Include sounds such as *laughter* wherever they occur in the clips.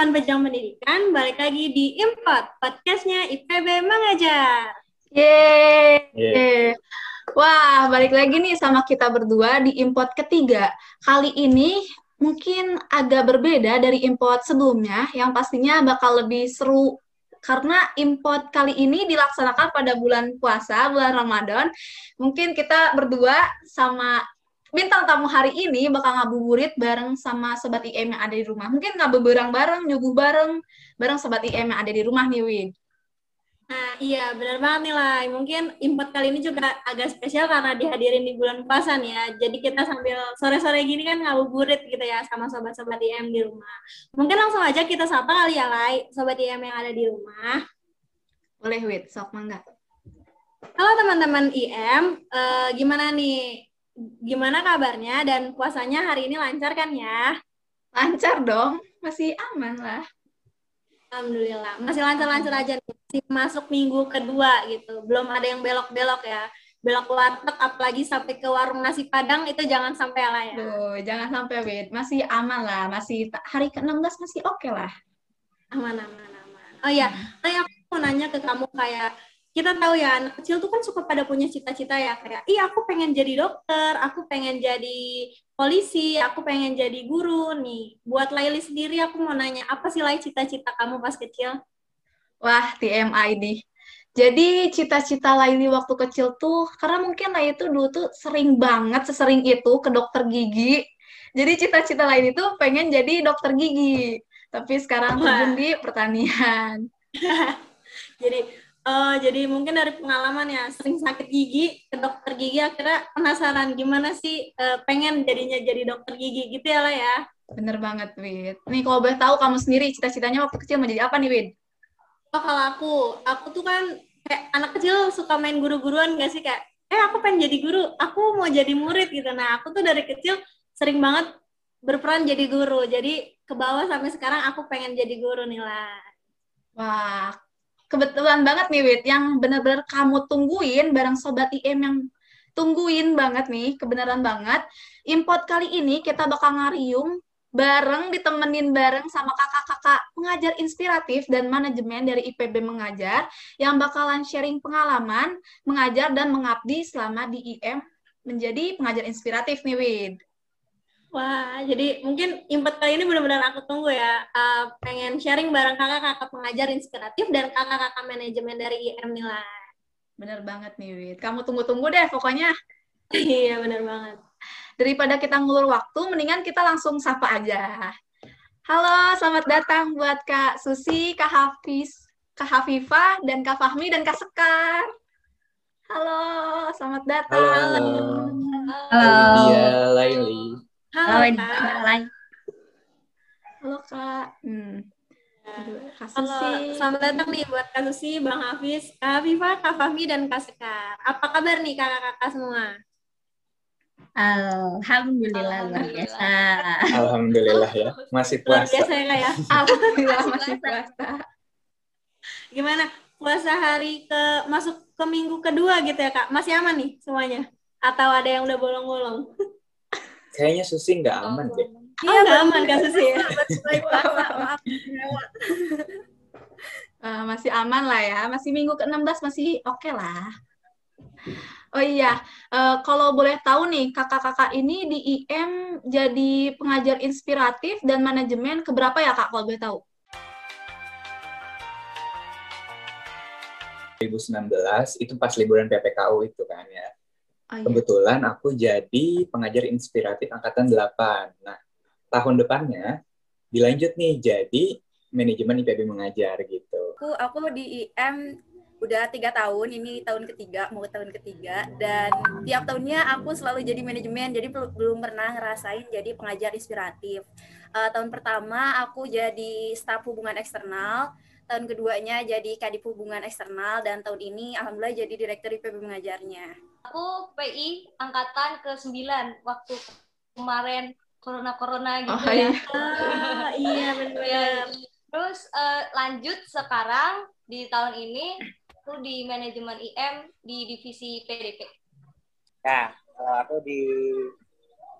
teman-teman pejuang pendidikan, balik lagi di Import, podcastnya IPB Mengajar. Yeay. Yeah. Wah, balik lagi nih sama kita berdua di Import ketiga. Kali ini mungkin agak berbeda dari import sebelumnya, yang pastinya bakal lebih seru karena import kali ini dilaksanakan pada bulan puasa, bulan Ramadan. Mungkin kita berdua sama bintang tamu hari ini bakal ngabuburit bareng sama sobat IM yang ada di rumah. Mungkin ngabuburit bareng, nyuguh bareng, bareng sobat IM yang ada di rumah nih, Win. Nah, iya benar banget nih lah. Mungkin import kali ini juga agak spesial karena dihadirin di bulan puasa nih ya. Jadi kita sambil sore-sore gini kan ngabuburit gitu ya sama sobat-sobat IM di rumah. Mungkin langsung aja kita sapa kali ya, Lai, sobat IM yang ada di rumah. Boleh, Wit. Sok mangga. Halo teman-teman IM, uh, gimana nih gimana kabarnya dan puasanya hari ini lancar kan ya? Lancar dong, masih aman lah. Alhamdulillah, masih lancar-lancar aja nih. Masih masuk minggu kedua gitu, belum ada yang belok-belok ya. Belok warteg apalagi sampai ke warung nasi padang itu jangan sampai lah ya. Duh, jangan sampai wait, masih aman lah, masih hari ke-16 masih oke okay lah. Aman aman aman. Oh ya, hmm. aku mau nanya ke kamu kayak kita tahu ya anak kecil tuh kan suka pada punya cita-cita ya kayak iya aku pengen jadi dokter, aku pengen jadi polisi, aku pengen jadi guru nih. Buat Laili sendiri aku mau nanya apa sih Lai cita-cita kamu pas kecil? Wah, TMI nih. Jadi cita-cita Laili waktu kecil tuh karena mungkin Laili tuh dulu tuh sering banget sesering itu ke dokter gigi. Jadi cita-cita Laili tuh pengen jadi dokter gigi. Tapi sekarang terjun di pertanian. *laughs* jadi Uh, jadi mungkin dari pengalaman ya sering sakit gigi ke dokter gigi akhirnya penasaran gimana sih uh, pengen jadinya jadi dokter gigi gitu ya lah ya. Bener banget Wid. Nih kalau boleh tahu kamu sendiri cita-citanya waktu kecil mau jadi apa nih Wid? Oh kalau aku, aku tuh kan kayak anak kecil suka main guru-guruan gak sih kayak eh aku pengen jadi guru, aku mau jadi murid gitu. Nah aku tuh dari kecil sering banget berperan jadi guru. Jadi ke bawah sampai sekarang aku pengen jadi guru nih lah. Wah, kebetulan banget nih Wit yang benar-benar kamu tungguin bareng sobat IM yang tungguin banget nih kebenaran banget import kali ini kita bakal ngariung bareng ditemenin bareng sama kakak-kakak pengajar inspiratif dan manajemen dari IPB Mengajar yang bakalan sharing pengalaman mengajar dan mengabdi selama di IM menjadi pengajar inspiratif nih Wid. Wah, jadi mungkin impet kali ini benar-benar aku tunggu ya. Uh, pengen sharing bareng kakak-kakak pengajar inspiratif dan kakak-kakak manajemen dari IM Nila. Bener banget nih, Wid. Kamu tunggu-tunggu deh pokoknya. *laughs* iya, bener banget. Daripada kita ngulur waktu, mendingan kita langsung sapa aja. Halo, selamat datang buat Kak Susi, Kak Hafiz, Kak Hafifah, dan Kak Fahmi, dan Kak Sekar. Halo, selamat datang. Halo. Halo. Halo. Laili. Halo, Halo Kak. Halo Kak. Hmm. Halo, selamat datang nih buat Kak Susi, Bang Hafiz, Kak Viva, Kak Fahmi, dan Kak Sekar. Apa kabar nih kakak-kakak semua? Alhamdulillah luar biasa. Alhamdulillah ya, masih puasa. Luar biasa ya Kak ya? *laughs* Alhamdulillah masih puasa. Gimana? Puasa hari ke masuk ke minggu kedua gitu ya Kak? Masih aman nih semuanya? Atau ada yang udah bolong-bolong? *laughs* kayaknya Susi nggak aman deh. Iya nggak aman kan Susi ya. *laughs* uh, *laughs* masih aman lah ya, masih minggu ke-16 masih oke okay lah. Oh iya, uh, kalau boleh tahu nih, kakak-kakak ini di IM jadi pengajar inspiratif dan manajemen keberapa ya kak, kalau boleh tahu? 2019 itu pas liburan PPKU itu kan ya. Oh, iya. Kebetulan aku jadi pengajar inspiratif angkatan 8. Nah, tahun depannya dilanjut nih jadi manajemen IPB mengajar gitu. Aku aku di IM udah tiga tahun ini tahun ketiga mau tahun ketiga dan tiap tahunnya aku selalu jadi manajemen jadi belum pernah ngerasain jadi pengajar inspiratif uh, tahun pertama aku jadi staf hubungan eksternal tahun keduanya jadi kadip hubungan eksternal dan tahun ini alhamdulillah jadi direktur IPB mengajarnya Aku PI angkatan ke-9 waktu kemarin corona-corona gitu oh, ya. Iya, ah, iya benar. Terus uh, lanjut sekarang di tahun ini aku di manajemen IM di divisi PDP. Nah, kalau aku di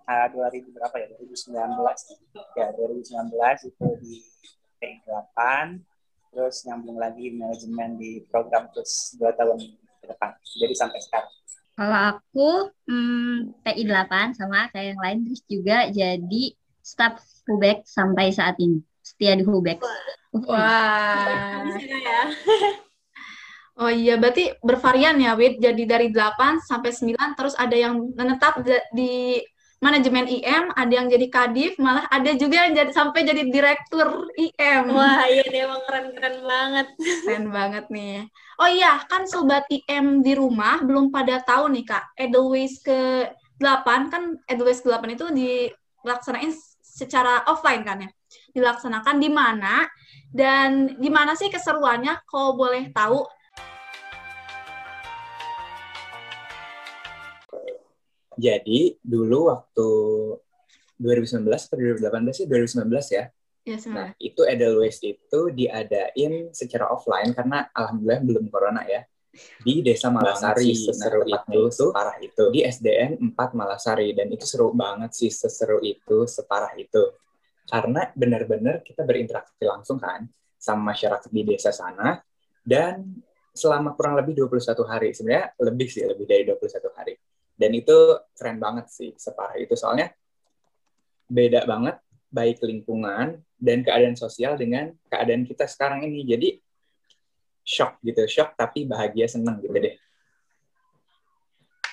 uh, 2000 berapa ya? 2019. Ya, 2019 itu di T8 terus nyambung lagi manajemen di program terus dua tahun ke depan. Jadi sampai sekarang. Kalau aku hmm, TI 8 sama kayak yang lain terus juga jadi staff Hubek sampai saat ini. Setia di Hubek wah. Ya. *laughs* Oh iya, berarti bervarian ya, Wid. Jadi dari 8 sampai 9, terus ada yang menetap di manajemen IM, ada yang jadi kadif, malah ada juga yang jadi sampai jadi direktur IM. Wah, iya nih emang keren-keren banget. Keren banget nih. Oh iya, kan sobat IM di rumah belum pada tahu nih Kak, Edelweiss ke 8 kan Edelweiss ke 8 itu dilaksanain secara offline kan ya. Dilaksanakan di mana dan gimana sih keseruannya kalau boleh tahu Jadi dulu waktu 2019 atau 2018 sih 2019 ya. Ya, nah, itu Edelweiss itu diadain secara offline karena alhamdulillah belum corona ya. Di Desa Malasari, seseru nah, itu, separah itu. Di SDN 4 Malasari dan itu seru banget sih seseru itu, separah itu. Karena benar-benar kita berinteraksi langsung kan sama masyarakat di desa sana dan selama kurang lebih 21 hari. Sebenarnya lebih sih, lebih dari 21 hari dan itu keren banget sih separah itu soalnya beda banget baik lingkungan dan keadaan sosial dengan keadaan kita sekarang ini jadi shock gitu shock tapi bahagia seneng gitu deh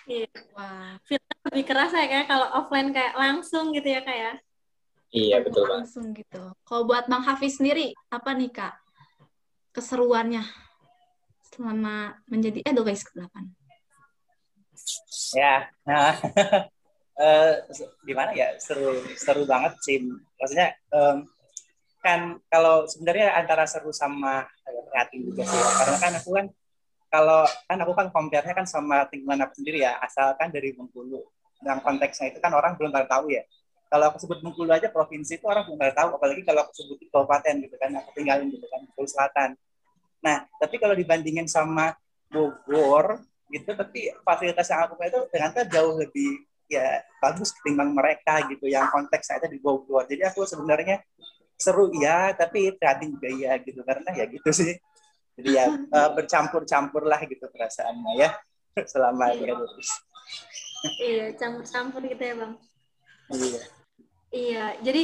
Iya. Wah, filmnya lebih kerasa ya kayak kalau offline kayak langsung gitu ya kayak. Ya? Iya betul banget. Langsung gitu. Kalau buat Bang Hafiz sendiri apa nih kak keseruannya selama menjadi Edelweiss ke-8? Ya. Nah *laughs* uh, gimana ya? Seru seru banget sih. Maksudnya um, kan kalau sebenarnya antara seru sama prihatin juga sih ya. karena kan aku kan kalau kan aku kan compare-nya kan sama lingkungan aku sendiri ya. Asalkan dari Bengkulu. Yang konteksnya itu kan orang belum tahu ya. Kalau aku sebut Bengkulu aja provinsi itu orang belum tahu. Apalagi kalau aku sebut kabupaten gitu kan aku tinggalin gitu kan Bengkulu Selatan. Nah tapi kalau dibandingin sama Bogor gitu. Tapi fasilitas yang aku punya itu ternyata jauh lebih ya bagus ketimbang mereka gitu yang konteks saya di Bogor jadi aku sebenarnya seru ya tapi prihatin juga ya gitu karena ya gitu sih. Jadi ya uh, bercampur-campur lah gitu perasaannya ya *laughs* selama iya. terus iya campur-campur gitu ya bang. Iya. Iya jadi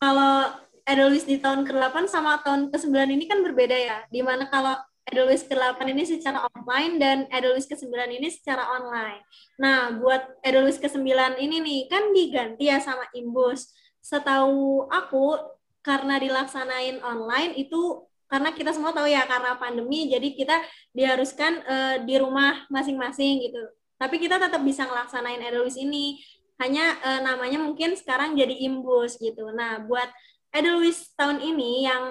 kalau Edelweiss di tahun ke-8 sama tahun ke-9 ini kan berbeda ya. Di mana kalau Edelweiss ke-8 ini secara offline dan Edelweiss ke-9 ini secara online. Nah, buat Edelweiss ke-9 ini nih kan diganti ya sama Imbus. Setahu aku karena dilaksanain online itu karena kita semua tahu ya karena pandemi jadi kita diharuskan uh, di rumah masing-masing gitu. Tapi kita tetap bisa ngelaksanain Edelweiss ini. Hanya uh, namanya mungkin sekarang jadi Imbus gitu. Nah, buat Edelweiss tahun ini yang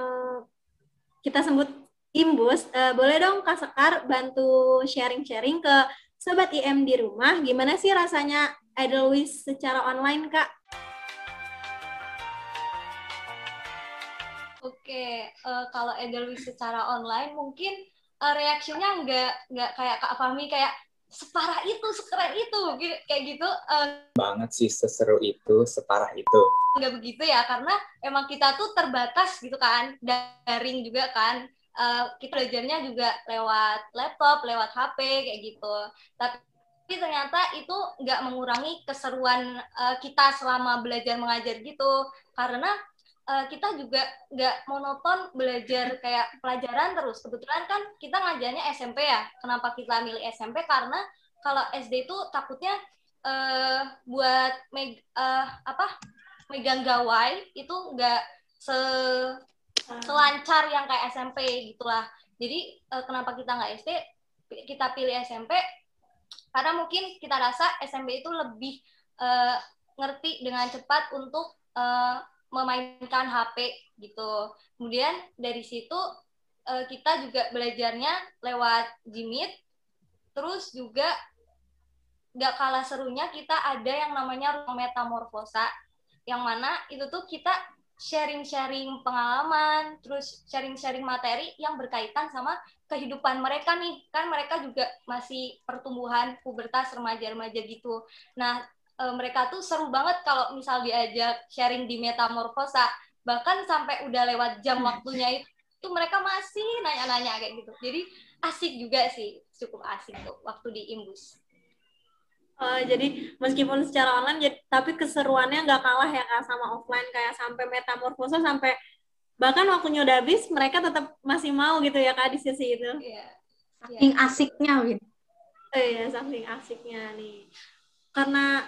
kita sebut Imbus, uh, boleh dong Kak Sekar bantu sharing-sharing ke Sobat IM di rumah, gimana sih rasanya Edelweiss secara online, Kak? Oke, uh, kalau Edelweiss secara online mungkin uh, reaksinya nggak nggak kayak Kak Fahmi kayak separah itu, sekeren itu, kayak gitu. Uh, banget sih seseru itu, separah itu. Nggak begitu ya, karena emang kita tuh terbatas gitu kan, daring juga kan uh, kita belajarnya juga lewat laptop, lewat HP kayak gitu. Tapi ternyata itu nggak mengurangi keseruan uh, kita selama belajar mengajar gitu, karena uh, kita juga nggak monoton belajar *laughs* kayak pelajaran terus. Kebetulan kan kita ngajarnya SMP ya. Kenapa kita milih SMP? Karena kalau SD itu takutnya uh, buat meg uh, apa megang gawai itu nggak se selancar yang kayak SMP gitulah. Jadi uh, kenapa kita nggak SD kita pilih SMP karena mungkin kita rasa SMP itu lebih uh, ngerti dengan cepat untuk uh, memainkan HP gitu. Kemudian dari situ uh, kita juga belajarnya lewat Jimit terus juga nggak kalah serunya kita ada yang namanya ruang metamorfosa yang mana itu tuh kita sharing-sharing pengalaman, terus sharing-sharing materi yang berkaitan sama kehidupan mereka nih. Kan mereka juga masih pertumbuhan pubertas remaja-remaja gitu. Nah, e, mereka tuh seru banget kalau misal diajak sharing di metamorfosa bahkan sampai udah lewat jam waktunya itu, itu mereka masih nanya-nanya kayak gitu jadi asik juga sih cukup asik tuh waktu di imbus Uh, jadi meskipun secara online, jadi, tapi keseruannya nggak kalah ya kak sama offline kayak sampai metamorfosa sampai bahkan waktunya udah habis mereka tetap masih mau gitu ya kak di sesi itu. Iya. Saking asiknya, Win. Oh iya, saking asiknya nih. Karena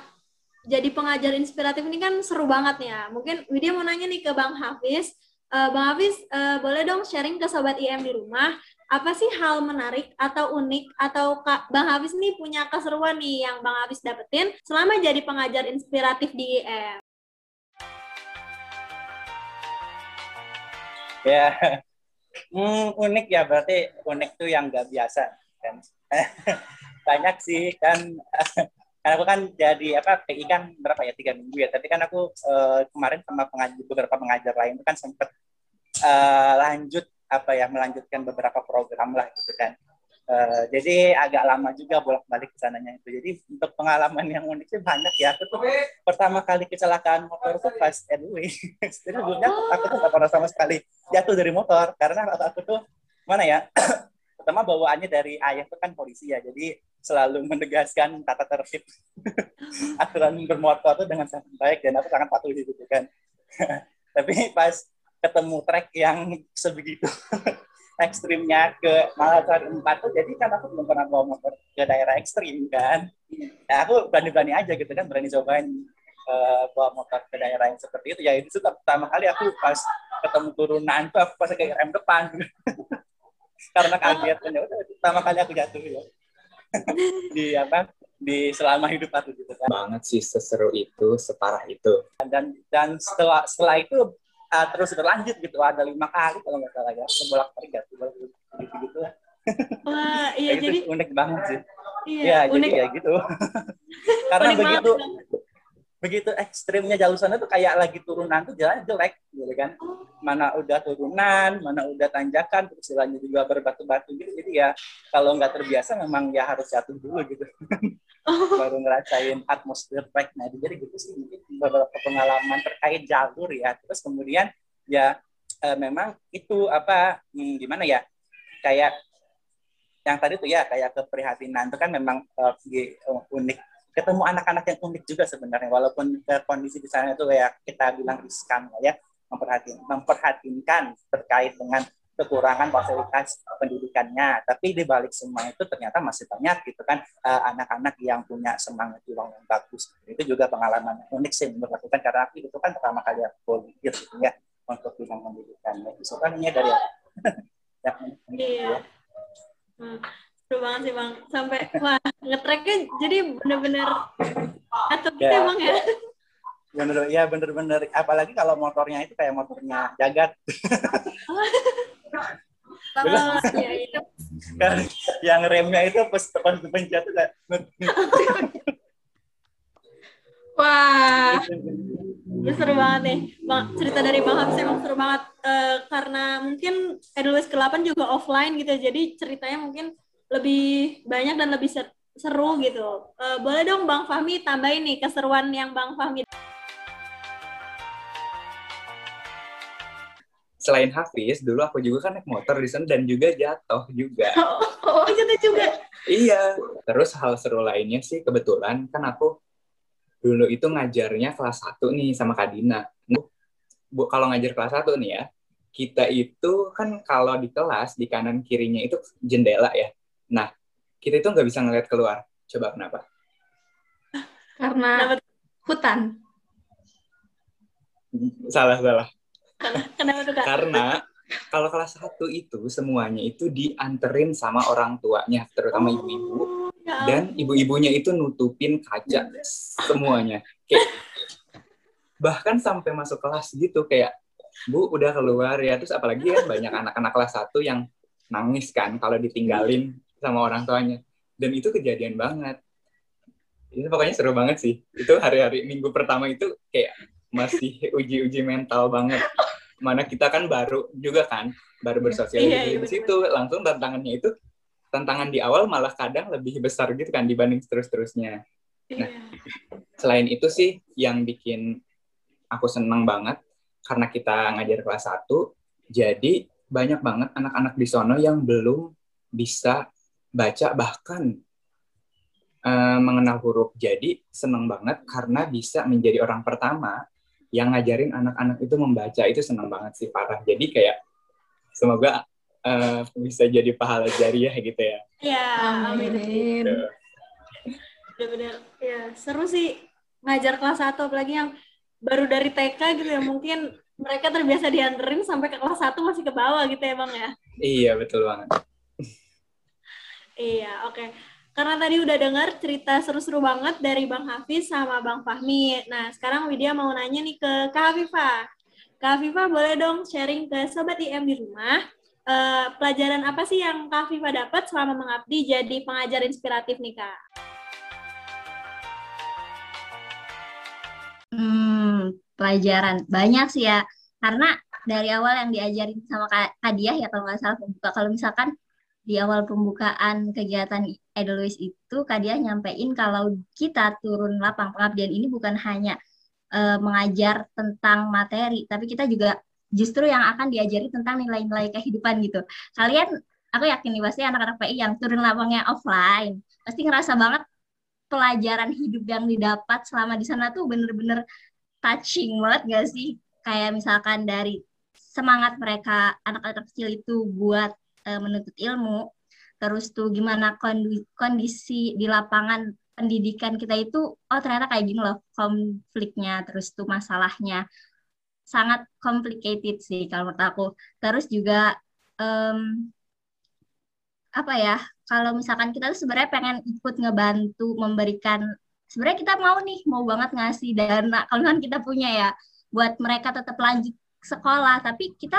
jadi pengajar inspiratif ini kan seru banget ya. Mungkin Widya mau nanya nih ke Bang Hafiz. Uh, Bang Hafiz, uh, boleh dong sharing ke Sobat IM di rumah, apa sih hal menarik atau unik? Atau Kak Bang Hafiz nih punya keseruan nih yang Bang Hafiz dapetin selama jadi pengajar inspiratif di IM? Ya, *laughs* hmm, unik ya. Berarti unik tuh yang nggak biasa kan. *laughs* Banyak sih kan? *laughs* Karena aku kan jadi apa PI kan berapa ya? Tiga minggu ya? Tapi kan aku uh, kemarin sama pengajar beberapa pengajar lain itu kan sempat uh, eh, lanjut apa ya melanjutkan beberapa program lah gitu kan. Uh, jadi agak lama juga bolak balik ke sananya itu. Jadi untuk pengalaman yang unik sih banyak ya. Aku tuh pertama kali kecelakaan motor tuh pas anyway *laughs* sebelumnya aku tuh gak pernah sama sekali jatuh dari motor. Karena aku tuh mana ya *clears throat* pertama bawaannya dari ayah itu kan polisi ya. Jadi selalu menegaskan tata tertib *laughs* aturan bermotor itu dengan sangat baik dan aku sangat patuh gitu kan. *laughs* Tapi pas ketemu trek yang sebegitu. *laughs* Ekstrimnya ke Malabar empat tuh jadi kan aku belum pernah bawa motor ke daerah ekstrim kan. Ya, aku berani-berani aja gitu kan berani cobain uh, bawa motor ke daerah yang seperti itu. Ya itu pertama kali aku pas ketemu turunan tuh aku pas kayak rem depan. *laughs* Karena kaget kan udah pertama kali aku jatuh ya. *laughs* Di apa di selama hidup aku gitu kan. Banget sih seseru itu separah itu. Dan dan setelah setelah itu uh, terus berlanjut gitu ada lima kali kalau nggak salah ya sebolak balik gitu gitu gitu lah. Wah iya gitu, jadi unik banget sih. Iya, ya unik. jadi ya gitu. *laughs* Karena unik begitu banget begitu ekstrimnya jalur sana tuh kayak lagi turunan tuh jalan jelek gitu kan. Mana udah turunan mana udah tanjakan terus jalannya juga berbatu-batu gitu. Jadi ya kalau nggak terbiasa memang ya harus jatuh dulu gitu *laughs* *laughs* baru ngerasain atmosfer trek nah jadi gitu sih mungkin beberapa pengalaman terkait jalur ya. Terus kemudian ya eh, memang itu apa hmm, gimana ya kayak yang tadi tuh ya kayak keprihatinan itu kan memang uh, unik. Ketemu anak-anak yang unik juga sebenarnya. Walaupun uh, kondisi di sana itu ya kita bilang riskan ya memperhatikan memperhatikan terkait dengan kekurangan fasilitas pendidikannya tapi di balik semua itu ternyata masih banyak gitu kan eh, anak-anak uh, yang punya semangat juang yang bagus itu juga pengalaman unik sih menurut aku kan karena aku itu kan pertama kali aku volunteer gitu ya untuk bidang pendidikan itu kan ini dari *laughs* ya, iya. Hmm. Seru banget sih bang. Sampai wah ngetreknya jadi bener-bener atau gitu ya. bang ya. Bener ya bener-bener. Apalagi kalau motornya itu kayak motornya jagat. *laughs* Iya, iya. Kan yang remnya itu pas pas pencet kayak Wah, ya seru banget nih. Bang, cerita dari Bang Habis emang seru banget. Uh, karena mungkin Edelweiss ke-8 juga offline gitu. Jadi ceritanya mungkin lebih banyak dan lebih seru gitu. Uh, boleh dong Bang Fahmi tambahin nih keseruan yang Bang Fahmi. Selain Hafiz, dulu aku juga kan naik motor di sana dan juga jatuh juga. *laughs* Oh, oh jatuh juga? iya. Terus hal seru lainnya sih kebetulan kan aku dulu itu ngajarnya kelas 1 nih sama Kadina. Bu, kalau ngajar kelas 1 nih ya, kita itu kan kalau di kelas di kanan kirinya itu jendela ya. Nah, kita itu nggak bisa ngeliat keluar. Coba kenapa? Karena hutan. Salah, salah. Kenapa tuh, Kak? Karena kalau kelas satu itu semuanya itu dianterin sama orang tuanya, terutama oh, ibu-ibu. Ya. Dan ibu-ibunya itu nutupin kaca semuanya. Kayak bahkan sampai masuk kelas gitu kayak Bu udah keluar ya terus apalagi ya banyak anak-anak kelas satu yang nangis kan kalau ditinggalin sama orang tuanya dan itu kejadian banget itu pokoknya seru banget sih itu hari-hari minggu pertama itu kayak masih uji-uji mental banget mana kita kan baru juga kan baru iya, bersosialisasi iya, iya, di situ. Langsung tantangannya itu tantangan di awal malah kadang lebih besar gitu kan dibanding terus-terusnya. Nah selain itu sih yang bikin aku senang banget karena kita ngajar kelas 1, jadi banyak banget anak-anak di sono yang belum bisa baca bahkan uh, mengenal huruf. Jadi senang banget karena bisa menjadi orang pertama yang ngajarin anak-anak itu membaca itu senang banget sih parah. Jadi kayak semoga uh, bisa jadi pahala jariah gitu ya. Iya, amin. Gitu. Benar-benar ya seru sih ngajar kelas 1 apalagi yang baru dari TK gitu ya mungkin mereka terbiasa dianterin sampai ke kelas 1 masih ke bawah gitu ya Bang ya. Iya, betul banget. iya, oke. Okay. Karena tadi udah dengar cerita seru-seru banget dari Bang Hafiz sama Bang Fahmi. Nah, sekarang Widya mau nanya nih ke Kak Hafifah. Kak Hafifah boleh dong sharing ke Sobat IM di rumah. Uh, pelajaran apa sih yang Kak Hafifah dapat selama mengabdi jadi pengajar inspiratif nih Kak? Hmm, pelajaran banyak sih ya. Karena dari awal yang diajarin sama Kak Kadiah ya kalau nggak salah pembuka. Kalau misalkan di awal pembukaan kegiatan Edelweiss itu Kadiah nyampein kalau kita turun lapang pengabdian ini bukan hanya uh, mengajar tentang materi, tapi kita juga justru yang akan diajari tentang nilai-nilai kehidupan gitu. Kalian, aku yakin nih pasti anak-anak PI yang turun lapangnya offline, pasti ngerasa banget pelajaran hidup yang didapat selama di sana tuh bener-bener touching banget gak sih? Kayak misalkan dari semangat mereka anak-anak kecil itu buat uh, menuntut ilmu, terus tuh gimana kondisi di lapangan pendidikan kita itu, oh ternyata kayak gini loh konfliknya, terus tuh masalahnya. Sangat complicated sih kalau menurut aku. Terus juga um, apa ya kalau misalkan kita tuh sebenarnya pengen ikut ngebantu memberikan sebenarnya kita mau nih mau banget ngasih dana. Kalau kan kita punya ya buat mereka tetap lanjut sekolah tapi kita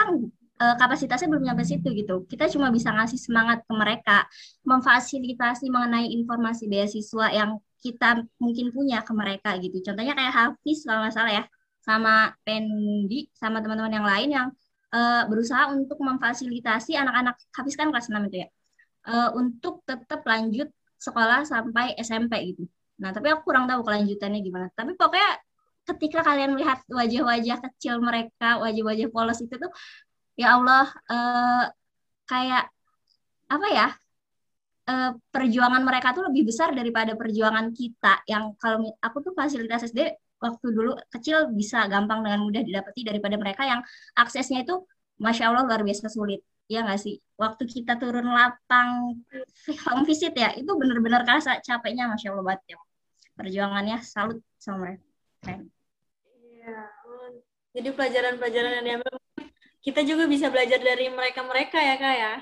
e, kapasitasnya belum nyampe situ gitu kita cuma bisa ngasih semangat ke mereka memfasilitasi mengenai informasi beasiswa yang kita mungkin punya ke mereka gitu contohnya kayak Hafiz kalau nggak salah ya sama Pendi sama teman-teman yang lain yang uh, berusaha untuk memfasilitasi anak-anak Hafiz kan kelas 6 itu ya uh, untuk tetap lanjut sekolah sampai SMP gitu. Nah, tapi aku kurang tahu kelanjutannya gimana. Tapi pokoknya ketika kalian melihat wajah-wajah kecil mereka, wajah-wajah polos itu tuh, ya Allah, uh, kayak apa ya? Uh, perjuangan mereka tuh lebih besar daripada perjuangan kita yang kalau aku tuh fasilitas SD waktu dulu kecil bisa gampang dengan mudah didapati daripada mereka yang aksesnya itu masya Allah luar biasa sulit. Ya nggak sih? Waktu kita turun lapang home visit ya itu benar-benar kerasa capeknya masya allah banget ya. Perjuangannya salut sama mereka. Keren. Iya jadi pelajaran-pelajaran yang diambil kita juga bisa belajar dari mereka-mereka ya kak ya.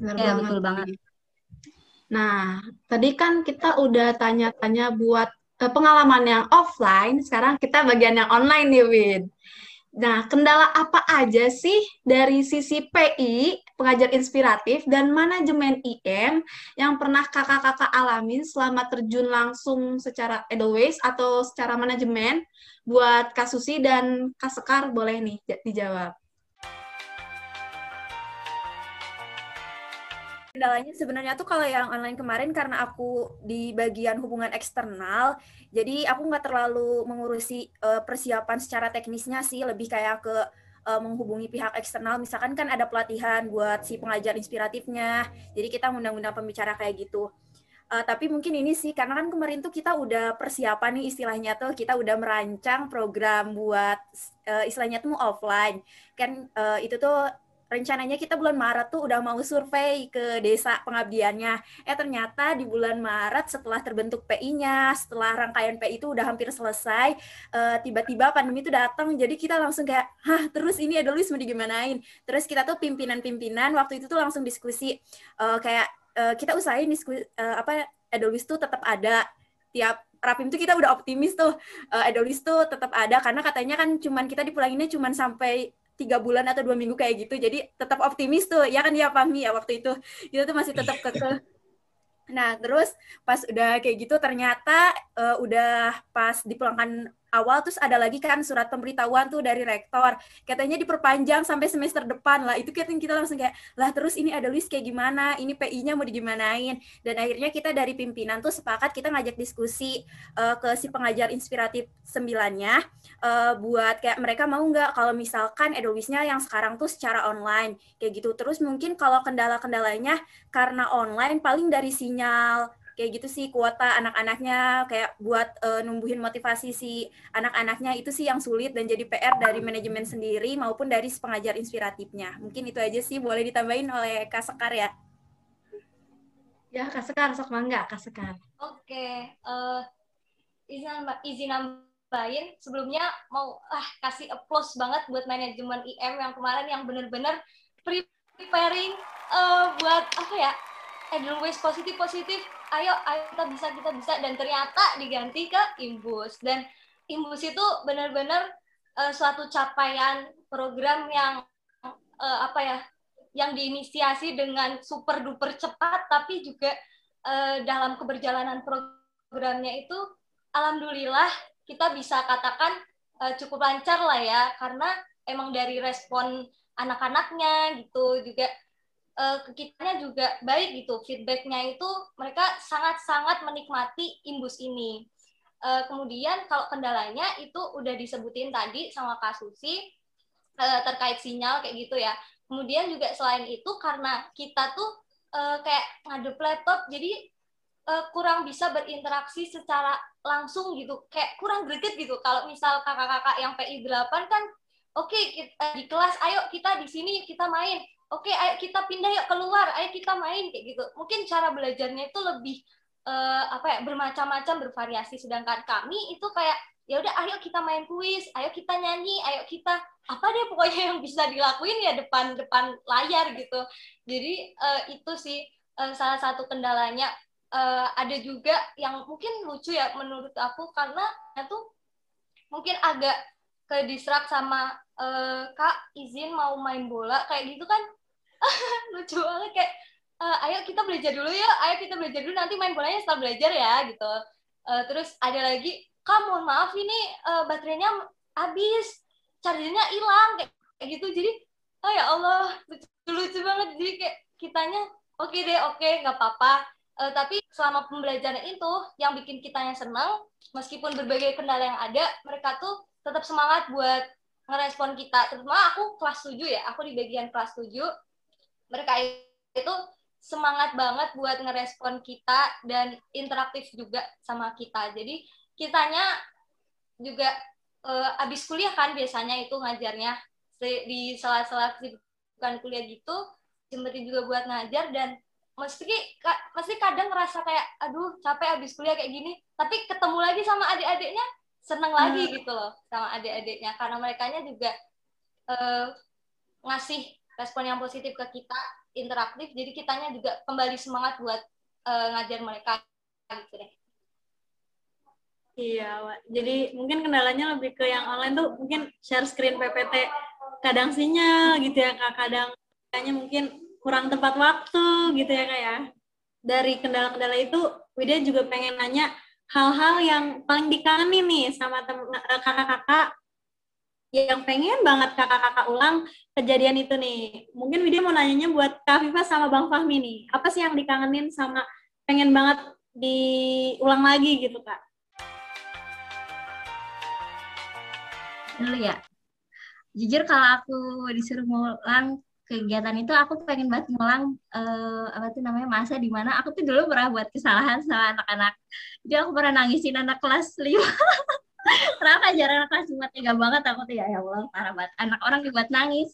Benar ya betul banget. Nah tadi kan kita udah tanya-tanya buat uh, pengalaman yang offline sekarang kita bagian yang online nih Win. Nah, kendala apa aja sih dari sisi PI, pengajar inspiratif, dan manajemen IM yang pernah kakak-kakak alamin selama terjun langsung secara Edelweiss atau secara manajemen buat Kasusi dan Kasekar boleh nih dijawab. Kendalanya sebenarnya tuh kalau yang online kemarin karena aku di bagian hubungan eksternal, jadi aku nggak terlalu mengurusi uh, persiapan secara teknisnya sih, lebih kayak ke uh, menghubungi pihak eksternal. Misalkan kan ada pelatihan buat si pengajar inspiratifnya, jadi kita ngundang-undang pembicara kayak gitu. Uh, tapi mungkin ini sih karena kan kemarin tuh kita udah persiapan nih istilahnya tuh kita udah merancang program buat uh, istilahnya tuh offline kan uh, itu tuh rencananya kita bulan Maret tuh udah mau survei ke desa pengabdiannya. Eh ternyata di bulan Maret setelah terbentuk PI-nya, setelah rangkaian PI itu udah hampir selesai, tiba tiba-tiba pandemi itu datang. Jadi kita langsung kayak, hah terus ini ada Luis mau digimanain? Terus kita tuh pimpinan-pimpinan waktu itu tuh langsung diskusi uh, kayak uh, kita usahain diskusi uh, apa Edolis tuh tetap ada. Tiap rapim tuh kita udah optimis tuh uh, Edolis tuh tetap ada. Karena katanya kan cuman kita dipulanginnya cuman sampai tiga bulan atau dua minggu kayak gitu. Jadi tetap optimis tuh. Ya kan ya Pami ya waktu itu. Kita tuh masih tetap keke nah terus pas udah kayak gitu ternyata uh, udah pas dipulangkan awal terus ada lagi kan surat pemberitahuan tuh dari rektor. Katanya diperpanjang sampai semester depan. Lah itu kita kita langsung kayak lah terus ini ada list kayak gimana? Ini PI-nya mau digimanain? Dan akhirnya kita dari pimpinan tuh sepakat kita ngajak diskusi uh, ke si pengajar inspiratif sembilannya uh, buat kayak mereka mau nggak kalau misalkan Edelwisnya yang sekarang tuh secara online kayak gitu. Terus mungkin kalau kendala-kendalanya karena online paling dari sinyal kayak gitu sih kuota anak-anaknya kayak buat uh, numbuhin motivasi si anak-anaknya itu sih yang sulit dan jadi PR dari manajemen sendiri maupun dari pengajar inspiratifnya. Mungkin itu aja sih boleh ditambahin oleh Kak Sekar ya. Ya Kak Sekar, sok mangga Kak Sekar. Oke, uh, izin izin nambahin sebelumnya mau ah kasih applause banget buat manajemen IM yang kemarin yang bener-bener preparing uh, buat apa ya Edelweiss positif positif ayo ayo kita bisa kita bisa. Dan ternyata diganti ke imbus. Dan imbus itu benar-benar uh, suatu capaian program yang uh, apa ya yang diinisiasi dengan super duper cepat tapi juga uh, dalam keberjalanan programnya itu alhamdulillah kita bisa katakan uh, cukup lancar lah ya. Karena emang dari respon anak-anaknya gitu juga uh, kitanya juga baik gitu. Feedbacknya itu mereka sangat-sangat menikmati imbus ini. Uh, kemudian kalau kendalanya itu udah disebutin tadi sama Kak Susi uh, terkait sinyal kayak gitu ya. Kemudian juga selain itu karena kita tuh uh, kayak ngadep laptop jadi uh, kurang bisa berinteraksi secara langsung gitu. Kayak kurang greget gitu. Kalau misal kakak-kakak yang PI 8 kan oke okay, di kelas ayo kita di sini kita main oke okay, ayo kita pindah yuk keluar ayo kita main kayak gitu. Mungkin cara belajarnya itu lebih uh, apa ya bermacam-macam bervariasi. Sedangkan kami itu kayak ya udah ayo kita main kuis ayo kita nyanyi ayo kita apa deh pokoknya yang bisa dilakuin ya depan depan layar gitu. Jadi uh, itu sih uh, salah satu kendalanya. Uh, ada juga yang mungkin lucu ya menurut aku karena itu mungkin agak ke distrak sama uh, kak izin mau main bola kayak gitu kan *laughs* lucu banget kayak uh, ayo kita belajar dulu ya ayo kita belajar dulu nanti main bolanya setelah belajar ya gitu. Uh, terus ada lagi kamu maaf ini uh, baterainya habis chargernya hilang kayak, gitu. Jadi oh ya Allah lucu, lucu banget. Jadi kayak kitanya oke okay deh oke okay, nggak apa-apa. Uh, tapi selama pembelajaran itu yang bikin kitanya senang meskipun berbagai kendala yang ada mereka tuh tetap semangat buat ngerespon kita. Terutama aku kelas 7 ya aku di bagian kelas 7 mereka itu semangat banget buat ngerespon kita dan interaktif juga sama kita. Jadi kitanya juga uh, abis kuliah kan biasanya itu ngajarnya di sela-sela kesibukan kuliah gitu sempetin juga buat ngajar dan mesti mesti kadang ngerasa kayak aduh capek abis kuliah kayak gini tapi ketemu lagi sama adik-adiknya seneng lagi hmm. gitu loh sama adik-adiknya karena mereka juga uh, ngasih respon yang positif ke kita interaktif jadi kitanya juga kembali semangat buat uh, ngajar mereka gitu deh Iya, Wak. jadi mungkin kendalanya lebih ke yang online tuh mungkin share screen PPT kadang sinyal gitu ya kak, kadang kayaknya mungkin kurang tepat waktu gitu ya kak ya. Dari kendala-kendala itu, Widya juga pengen nanya hal-hal yang paling dikangenin nih sama kakak-kakak yang pengen banget kakak-kakak ulang kejadian itu nih. Mungkin Widya mau nanyanya buat Kak Viva sama Bang Fahmi nih. Apa sih yang dikangenin sama pengen banget diulang lagi gitu, Kak? Dulu ya. Jujur kalau aku disuruh ngulang kegiatan itu aku pengen banget ngulang uh, apa tuh namanya masa di mana aku tuh dulu pernah buat kesalahan sama anak-anak. Jadi aku pernah nangisin anak kelas 5. *laughs* Kenapa jarang kelas cuma tega banget aku tuh ya, ya Allah parah banget. Anak orang dibuat nangis.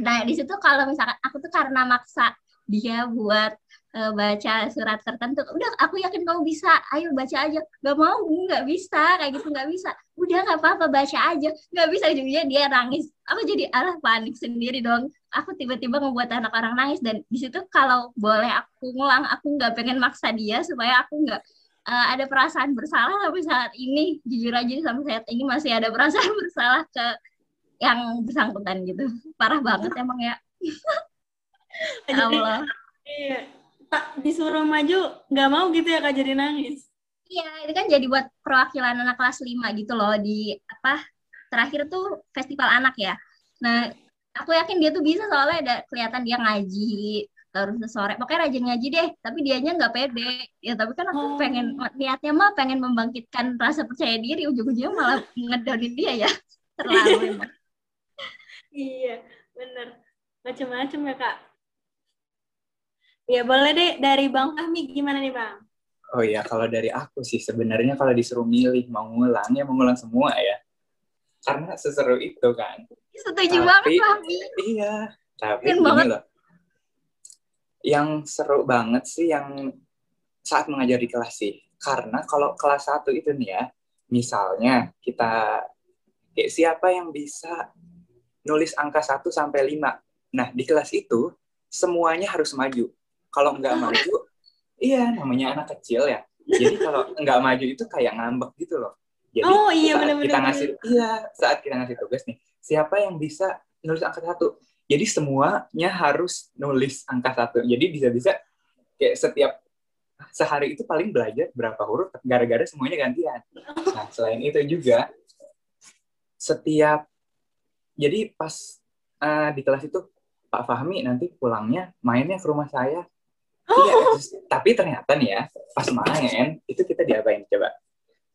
Nah di situ kalau misalkan aku tuh karena maksa dia buat uh, baca surat tertentu, udah aku yakin kamu bisa, ayo baca aja. Gak mau, nggak bisa, kayak gitu nggak bisa. Udah nggak apa-apa baca aja, nggak bisa juga dia nangis. Aku jadi alah panik sendiri dong. Aku tiba-tiba membuat anak orang nangis dan di situ kalau boleh aku ngulang, aku nggak pengen maksa dia supaya aku nggak uh, ada perasaan bersalah sampai saat ini jujur aja sampai saat ini masih ada perasaan *laughs* bersalah ke yang bersangkutan gitu. Parah banget emang ya. *laughs* Allah. iya. Tak disuruh maju nggak mau gitu ya kak jadi nangis. Iya, itu kan jadi buat perwakilan anak kelas 5 gitu loh di apa terakhir tuh festival anak ya. Nah, aku yakin dia tuh bisa soalnya ada kelihatan dia ngaji terus sore pokoknya rajin ngaji deh tapi dianya nggak pede ya tapi kan aku oh. pengen niatnya mah pengen membangkitkan rasa percaya diri ujung-ujungnya malah ngedonin dia ya *laughs* terlalu emang iya bener macam-macam ya kak ya boleh deh dari bang Fahmi gimana nih bang Oh iya, kalau dari aku sih sebenarnya kalau disuruh milih mau ngulang ya mau ngulang semua ya. Karena seseru itu kan. Setuju tapi, banget, Fahmi. Iya, tapi ini banget. loh. Yang seru banget sih yang saat mengajar di kelas sih. Karena kalau kelas satu itu nih ya, misalnya kita kayak siapa yang bisa nulis angka 1 sampai 5. Nah, di kelas itu semuanya harus maju. Kalau nggak maju, iya namanya anak kecil ya. Jadi kalau nggak maju itu kayak ngambek gitu loh. Jadi oh, iya, saat bener, kita ngasih, iya saat kita ngasih tugas nih, siapa yang bisa nulis angka satu? Jadi semuanya harus nulis angka satu. Jadi bisa-bisa kayak setiap sehari itu paling belajar berapa huruf gara-gara semuanya gantian. Nah, selain itu juga setiap jadi pas uh, di kelas itu Pak Fahmi nanti pulangnya mainnya ke rumah saya. Oh. Iya, tapi ternyata nih ya pas main itu kita diapain coba?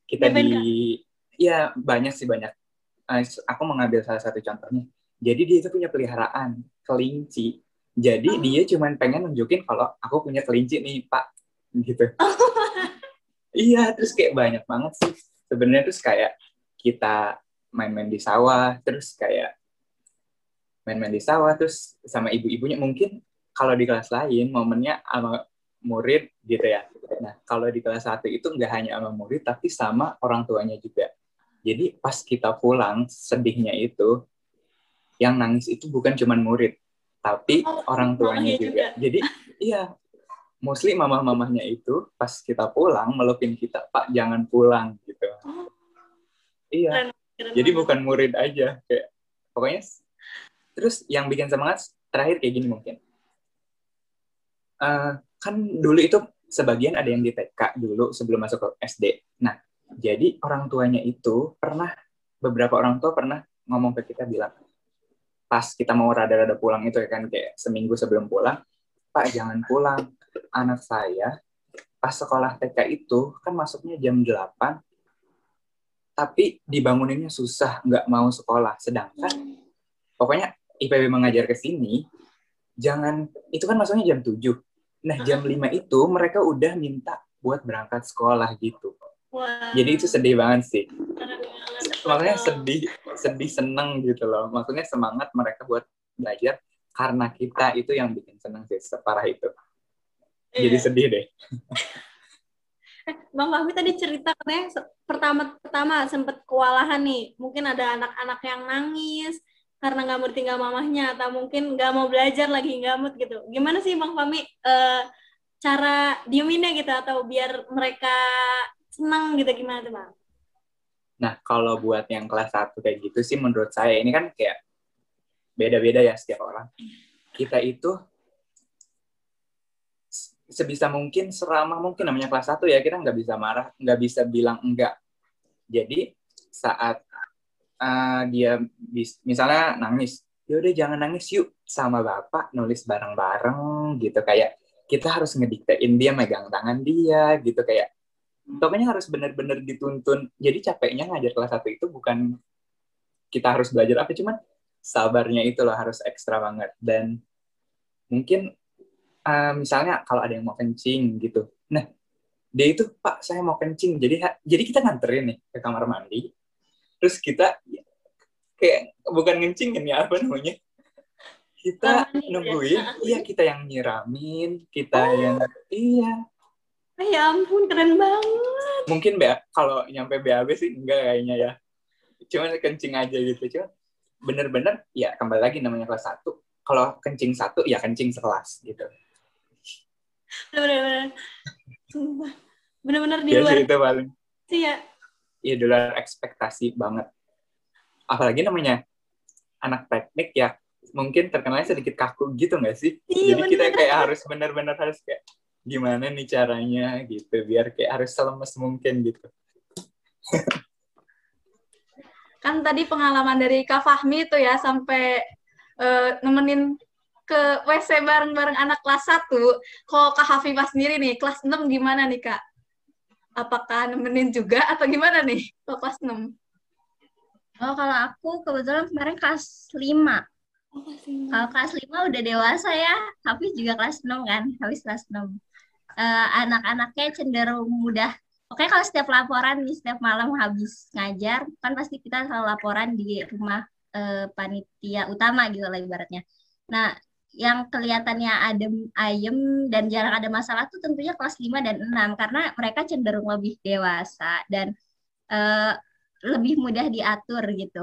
Kita di ya banyak sih banyak. Uh, aku mengambil salah satu contohnya. Jadi dia itu punya peliharaan kelinci. Jadi oh. dia cuma pengen nunjukin kalau aku punya kelinci nih Pak, gitu. *laughs* Oh. iya, terus kayak banyak banget sih. Sebenarnya terus kayak kita main-main di sawah, terus kayak main-main di sawah, terus sama ibu-ibunya mungkin kalau di kelas lain momennya sama murid gitu ya. Nah, kalau di kelas satu itu nggak hanya sama murid, tapi sama orang tuanya juga. Jadi pas kita pulang, sedihnya itu, yang nangis itu bukan cuma murid, tapi oh, orang tuanya juga. juga. Jadi, iya, mostly mamah-mamahnya itu pas kita pulang melupin kita, Pak jangan pulang gitu. Oh. Iya. Jadi bukan murid aja kayak pokoknya terus yang bikin semangat terakhir kayak gini mungkin. Uh, kan dulu itu sebagian ada yang di TK dulu sebelum masuk ke SD. Nah, jadi orang tuanya itu pernah beberapa orang tua pernah ngomong ke kita bilang pas kita mau rada-rada pulang itu ya kan kayak seminggu sebelum pulang, Pak jangan pulang, anak saya pas sekolah TK itu kan masuknya jam 8 tapi dibanguninnya susah, nggak mau sekolah. Sedangkan pokoknya IPB mengajar ke sini, jangan, itu kan masuknya jam 7. Nah, jam 5 itu mereka udah minta buat berangkat sekolah gitu. Wow. Jadi itu sedih banget sih. Makanya sedih, sedih seneng gitu loh. Maksudnya semangat mereka buat belajar karena kita itu yang bikin seneng sih separah itu. Jadi yeah. sedih deh. *laughs* Eh, Bang Fahmi tadi cerita katanya pertama-pertama sempat kewalahan nih. Mungkin ada anak-anak yang nangis karena nggak mau tinggal mamahnya atau mungkin nggak mau belajar lagi nggak mood gitu. Gimana sih Bang Fahmi uh, cara dieminnya gitu atau biar mereka senang gitu gimana tuh Bang? Nah, kalau buat yang kelas 1 kayak gitu sih menurut saya ini kan kayak beda-beda ya setiap orang. Kita itu sebisa mungkin seramah mungkin namanya kelas satu ya kita nggak bisa marah nggak bisa bilang enggak. Jadi saat uh, dia bis, misalnya nangis ya udah jangan nangis yuk sama bapak nulis bareng-bareng gitu. Kayak kita harus ngediktein dia megang tangan dia gitu. Kayak pokoknya harus benar-benar dituntun. Jadi capeknya ngajar kelas satu itu bukan kita harus belajar apa cuman sabarnya itu loh harus ekstra banget. Dan mungkin uh, misalnya kalau ada yang mau kencing gitu. Nah dia itu pak saya mau kencing. Jadi jadi kita nganterin nih ke kamar mandi. Terus kita kayak bukan ngencingin ya apa namanya? Kita nungguin iya kita yang nyiramin kita oh. yang iya ya ampun keren banget. Mungkin be kalau nyampe BAB sih enggak kayaknya ya. Cuma kencing aja gitu cuma bener-bener ya kembali lagi namanya kelas satu. Kalau kencing satu ya kencing sekelas gitu. Bener-bener. Bener-bener di ya, luar itu paling. Sih ya iya di luar ekspektasi banget. Apalagi namanya anak teknik ya mungkin terkenalnya sedikit kaku gitu nggak sih? Iya, jadi bener. kita kayak harus benar-benar harus kayak gimana nih caranya gitu biar kayak harus selemes mungkin gitu kan tadi pengalaman dari Kak Fahmi itu ya sampai uh, nemenin ke WC bareng-bareng anak kelas 1. Kalau Kak Hafifah sendiri nih, kelas 6 gimana nih Kak? Apakah nemenin juga atau gimana nih kalau kelas 6? Oh, kalau aku kebetulan kemarin kelas 5. Oh, kalau kelas 5 udah dewasa ya, Hafiz juga kelas 6 kan, Hafiz kelas 6. Uh, anak-anaknya cenderung mudah Oke, kalau setiap laporan nih, setiap malam habis ngajar, kan pasti kita selalu laporan di rumah eh, panitia utama gitu lah ibaratnya. Nah, yang kelihatannya adem ayem dan jarang ada masalah tuh tentunya kelas 5 dan 6 karena mereka cenderung lebih dewasa dan eh, lebih mudah diatur gitu.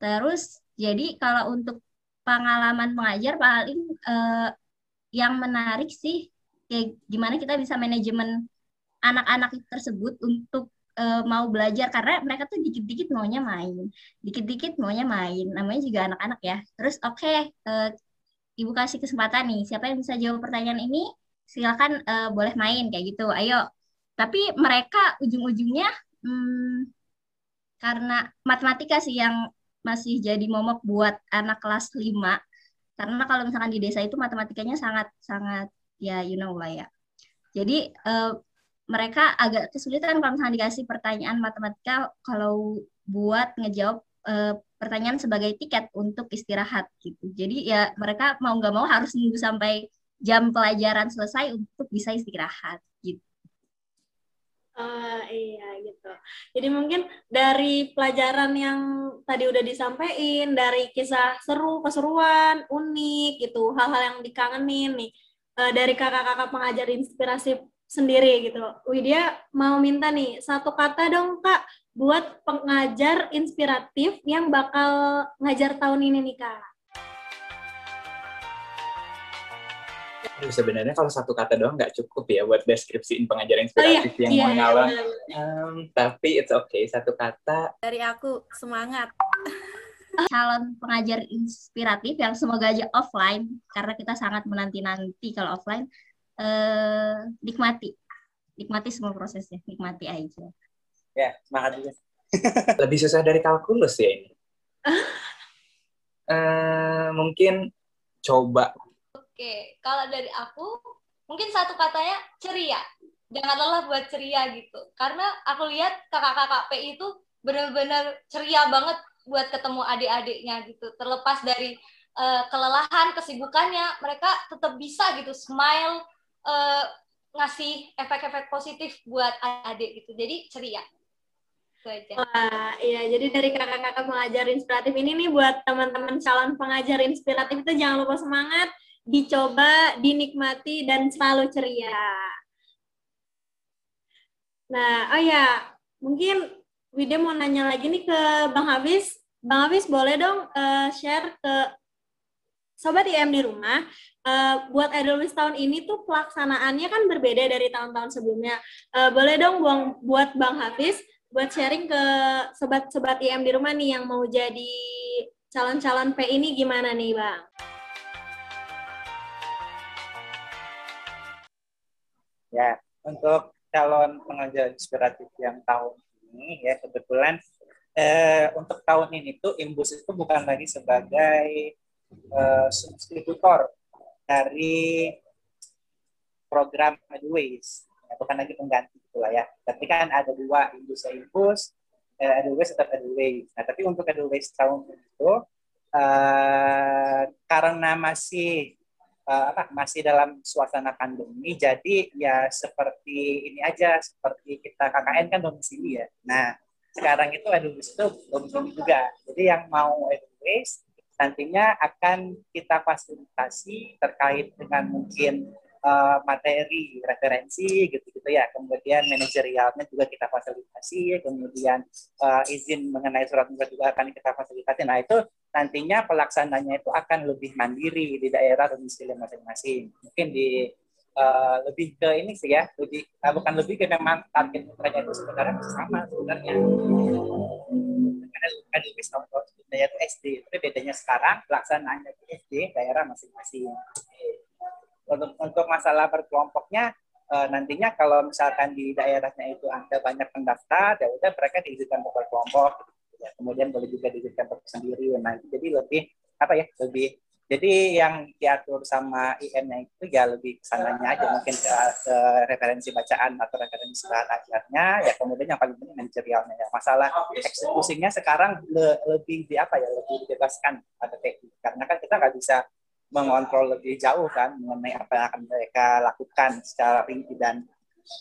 Terus jadi kalau untuk pengalaman mengajar paling eh, yang menarik sih kayak gimana kita bisa manajemen anak-anak tersebut untuk uh, mau belajar. Karena mereka tuh dikit-dikit maunya main, dikit-dikit maunya main, namanya juga anak-anak ya. Terus oke, okay, eh, ibu kasih kesempatan nih, siapa yang bisa jawab pertanyaan ini, silakan uh, boleh main kayak gitu, ayo. Tapi mereka ujung-ujungnya hmm, karena matematika sih yang masih jadi momok buat anak kelas 5 karena kalau misalkan di desa itu matematikanya sangat sangat ya you know lah ya jadi uh, mereka agak kesulitan kalau misalnya dikasih pertanyaan matematika kalau buat ngejawab uh, pertanyaan sebagai tiket untuk istirahat gitu. Jadi ya mereka mau nggak mau harus nunggu sampai jam pelajaran selesai untuk bisa istirahat gitu. Uh, iya gitu. Jadi mungkin dari pelajaran yang tadi udah disampaikan, dari kisah seru, keseruan, unik gitu, hal-hal yang dikangenin nih, uh, dari kakak-kakak pengajar inspirasi sendiri gitu. Widya mau minta nih satu kata dong kak buat pengajar inspiratif yang bakal ngajar tahun ini nih kak. sebenarnya kalau satu kata doang nggak cukup ya buat deskripsiin pengajar inspiratif oh, iya. yang iya, mengalami. Iya, um, tapi it's okay satu kata. Dari aku semangat. Calon pengajar inspiratif yang semoga aja offline karena kita sangat menanti-nanti kalau offline eh, nikmati. Nikmati semua prosesnya nikmati aja. Ya semangat juga. *laughs* Lebih susah dari kalkulus ya ini. Uh, *laughs* mungkin coba. Oke kalau dari aku mungkin satu katanya ceria. Jangan lelah buat ceria gitu. Karena aku lihat kakak-kakak PI itu benar-benar ceria banget buat ketemu adik-adiknya gitu terlepas dari uh, kelelahan kesibukannya mereka tetap bisa gitu smile uh, ngasih efek-efek positif buat adik gitu. Jadi ceria. Wah, iya. Jadi dari kakak-kakak pengajar inspiratif ini nih buat teman-teman calon pengajar inspiratif itu jangan lupa semangat, dicoba, dinikmati, dan selalu ceria. Nah, oh ya, mungkin Widya mau nanya lagi nih ke Bang Habis. Bang Habis boleh dong uh, share ke Sobat IM di rumah, uh, buat Edelweiss tahun ini tuh pelaksanaannya kan berbeda dari tahun-tahun sebelumnya. Uh, boleh dong buang, buat Bang Hafiz, buat sharing ke sobat-sobat IM di rumah nih yang mau jadi calon-calon P ini gimana nih Bang? Ya, untuk calon pengajar inspiratif yang tahun ini ya kebetulan eh, untuk tahun ini tuh Imbus itu bukan lagi sebagai uh, substitutor dari program Eduways bukan lagi pengganti itulah ya. Tapi kan ada dua industri impus eh, Eduways tetap nah tapi untuk Eduways tahun itu uh, karena masih uh, apa masih dalam suasana pandemi jadi ya seperti ini aja seperti kita KKN kan domisili ya. Nah sekarang itu Eduways itu domisili juga. Jadi yang mau Eduways nantinya akan kita fasilitasi terkait dengan mungkin uh, materi referensi gitu-gitu ya kemudian manajerialnya juga kita fasilitasi kemudian uh, izin mengenai surat tugas juga akan kita fasilitasi nah itu nantinya pelaksananya itu akan lebih mandiri di daerah domisili masing-masing mungkin di uh, lebih ke ini sih ya lebih uh, bukan lebih ke memang target mereka itu sebenarnya sama sebenarnya kan lebih tahun tahun itu SD tapi bedanya sekarang pelaksanaannya di SD daerah masing-masing untuk untuk masalah berkelompoknya uh, nantinya kalau misalkan di daerahnya itu ada banyak pendaftar ya udah mereka diizinkan berkelompok. Ya, kemudian boleh juga diizinkan sendiri. Nah jadi lebih apa ya lebih jadi yang diatur sama IM-nya itu ya lebih ke sananya aja. Mungkin ke, ke referensi bacaan atau referensi bahan ya kemudian yang paling penting manajerialnya ya. Masalah eksekusinya sekarang le, lebih di apa ya lebih dibebaskan pada TI karena kan kita nggak bisa mengontrol lebih jauh kan mengenai apa yang akan mereka lakukan secara rinci dan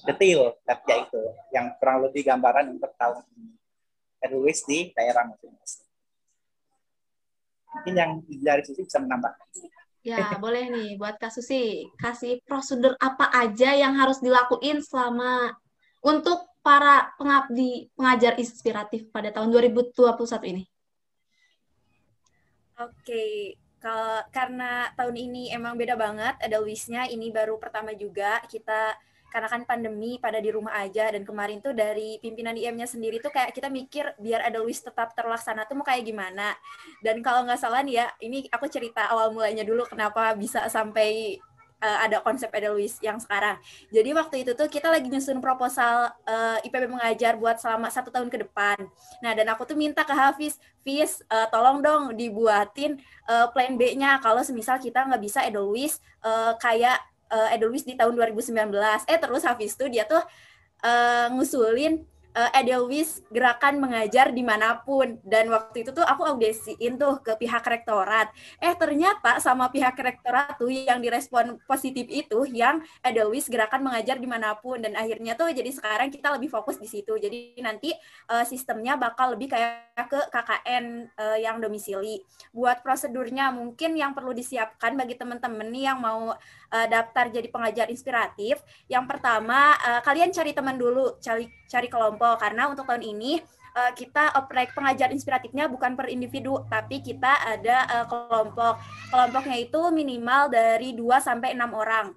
detail tapi ya itu yang kurang lebih gambaran untuk tahun ini di daerah masing-masing mungkin yang dari Susi bisa menambah. Ya, boleh nih buat Kak Susi, kasih prosedur apa aja yang harus dilakuin selama untuk para pengabdi pengajar inspiratif pada tahun 2021 ini. Oke, kalau karena tahun ini emang beda banget, ada Luisnya, ini baru pertama juga kita karena kan pandemi pada di rumah aja dan kemarin tuh dari pimpinan IM-nya sendiri tuh kayak kita mikir biar ada Luis tetap terlaksana tuh mau kayak gimana. Dan kalau nggak salah nih ya ini aku cerita awal mulanya dulu kenapa bisa sampai uh, ada konsep Edelweiss yang sekarang. Jadi waktu itu tuh kita lagi nyusun proposal uh, eh, IPB mengajar buat selama satu tahun ke depan. Nah dan aku tuh minta ke Hafiz, Fiz, uh, tolong dong dibuatin uh, plan B-nya kalau semisal kita nggak bisa Edelweiss uh, kayak uh, Edelweiss di tahun 2019. Eh terus habis itu dia tuh uh, ngusulin uh, Edelweiss gerakan mengajar di mana pun. Dan waktu itu tuh aku audisiin tuh ke pihak rektorat. Eh ternyata sama pihak rektorat tuh yang direspon positif itu yang Edelweiss gerakan mengajar di mana pun. Dan akhirnya tuh jadi sekarang kita lebih fokus di situ. Jadi nanti uh, sistemnya bakal lebih kayak ke KKN uh, yang domisili. Buat prosedurnya mungkin yang perlu disiapkan bagi teman-teman nih yang mau uh, daftar jadi pengajar inspiratif. Yang pertama uh, kalian cari teman dulu cari cari kelompok karena untuk tahun ini uh, kita oprek pengajar inspiratifnya bukan per individu tapi kita ada uh, kelompok. Kelompoknya itu minimal dari 2 sampai 6 orang.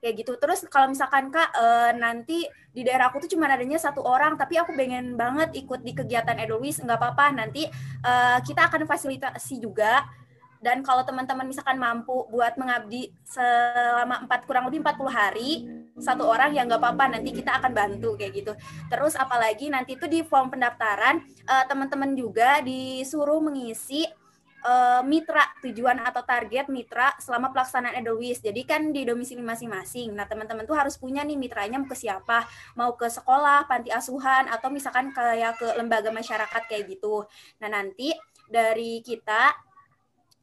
Kayak gitu. Terus kalau misalkan Kak uh, nanti di daerah aku tuh cuma adanya satu orang tapi aku pengen banget ikut di kegiatan Edelweiss nggak apa-apa nanti uh, kita akan fasilitasi juga dan kalau teman-teman misalkan mampu buat mengabdi selama empat kurang lebih 40 hari satu orang ya nggak apa-apa nanti kita akan bantu kayak gitu terus apalagi nanti itu di form pendaftaran uh, teman-teman juga disuruh mengisi uh, mitra tujuan atau target mitra selama pelaksanaan Edelweiss. Jadi kan di domisili masing-masing. Nah, teman-teman tuh harus punya nih mitranya ke siapa? Mau ke sekolah, panti asuhan atau misalkan kayak ke lembaga masyarakat kayak gitu. Nah, nanti dari kita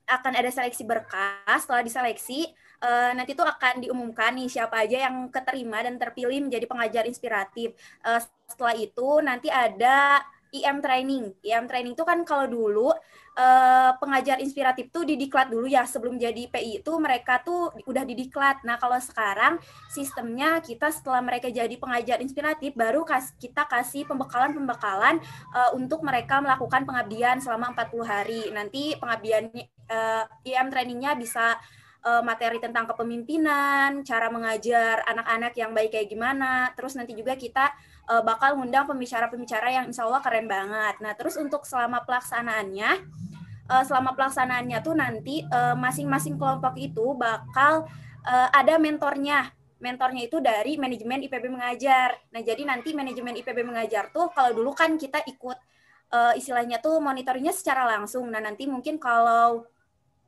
akan ada seleksi berkas. Setelah diseleksi, uh, nanti tuh akan diumumkan nih siapa aja yang keterima dan terpilih menjadi pengajar inspiratif. Uh, setelah itu nanti ada IM training. IM training itu kan kalau dulu uh, pengajar inspiratif tuh didiklat dulu ya sebelum jadi PI itu mereka tuh udah didiklat. Nah, kalau sekarang sistemnya kita setelah mereka jadi pengajar inspiratif baru kas kita kasih pembekalan-pembekalan uh, untuk mereka melakukan pengabdian selama 40 hari. Nanti pengabdian uh, IM trainingnya bisa uh, materi tentang kepemimpinan, cara mengajar anak-anak yang baik kayak gimana. Terus nanti juga kita uh, bakal ngundang pembicara-pembicara yang insya Allah keren banget. Nah, terus untuk selama pelaksanaannya, uh, selama pelaksanaannya tuh nanti masing-masing uh, kelompok itu bakal uh, ada mentornya. Mentornya itu dari manajemen IPB mengajar. Nah, jadi nanti manajemen IPB mengajar tuh kalau dulu kan kita ikut uh, istilahnya tuh monitoringnya secara langsung. Nah, nanti mungkin kalau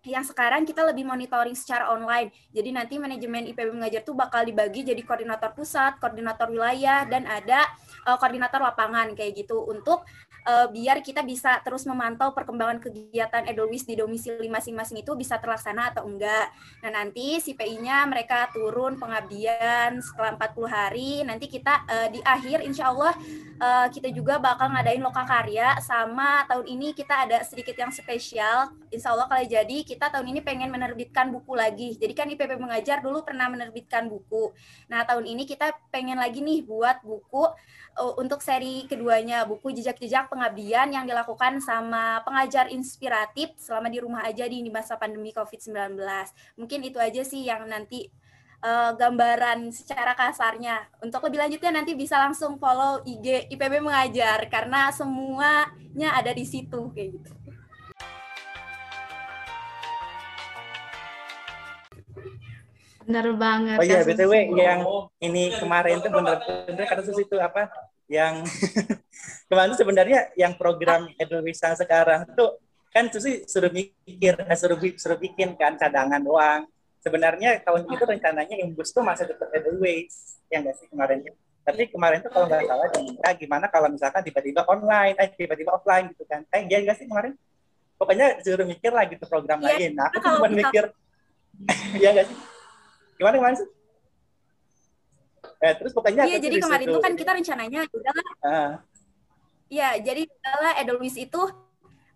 yang sekarang kita lebih monitoring secara online. Jadi nanti manajemen IPB mengajar tuh bakal dibagi jadi koordinator pusat, koordinator wilayah, dan ada uh, koordinator lapangan kayak gitu untuk uh, biar kita bisa terus memantau perkembangan kegiatan Edelweiss di domisili masing-masing itu bisa terlaksana atau enggak. Nah, nanti si PI-nya mereka turun pengabdian setelah 40 hari, nanti kita uh, di akhir insya Allah uh, kita juga bakal ngadain loka karya sama tahun ini kita ada sedikit yang spesial. Insya Allah kalau jadi kita tahun ini pengen menerbitkan buku lagi. Jadi kan IPP Mengajar dulu pernah menerbitkan buku. Nah, tahun ini kita pengen lagi nih buat buku uh, untuk seri keduanya, buku jejak-jejak pengabdian yang dilakukan sama pengajar inspiratif selama di rumah aja di masa pandemi COVID-19. Mungkin itu aja sih yang nanti uh, gambaran secara kasarnya. Untuk lebih lanjutnya nanti bisa langsung follow IG IPB Mengajar karena semuanya ada di situ kayak gitu. Bener banget. Oh iya, BTW yang ini kemarin tuh bener-bener kata itu apa? Yang *laughs* kemarin sebenarnya yang program Edelweiss sekarang tuh kan Susi suruh mikir, eh, suruh, suruh bikin kan cadangan doang. Sebenarnya tahun itu rencananya imbus tuh masih tetap Edelweiss, yang nggak sih kemarin tapi kemarin tuh kalau nggak salah diminta gimana kalau misalkan tiba-tiba online, eh tiba-tiba offline gitu kan. Eh iya nggak sih kemarin? Pokoknya suruh mikir lah gitu program ya, lain. Nah, aku cuma mikir, *laughs* iya nggak sih? Gimana kemarin sih? Eh, terus pokoknya Iya, jadi kemarin itu kan kita rencananya. Uh. Iya, jadi udahlah Edelweiss itu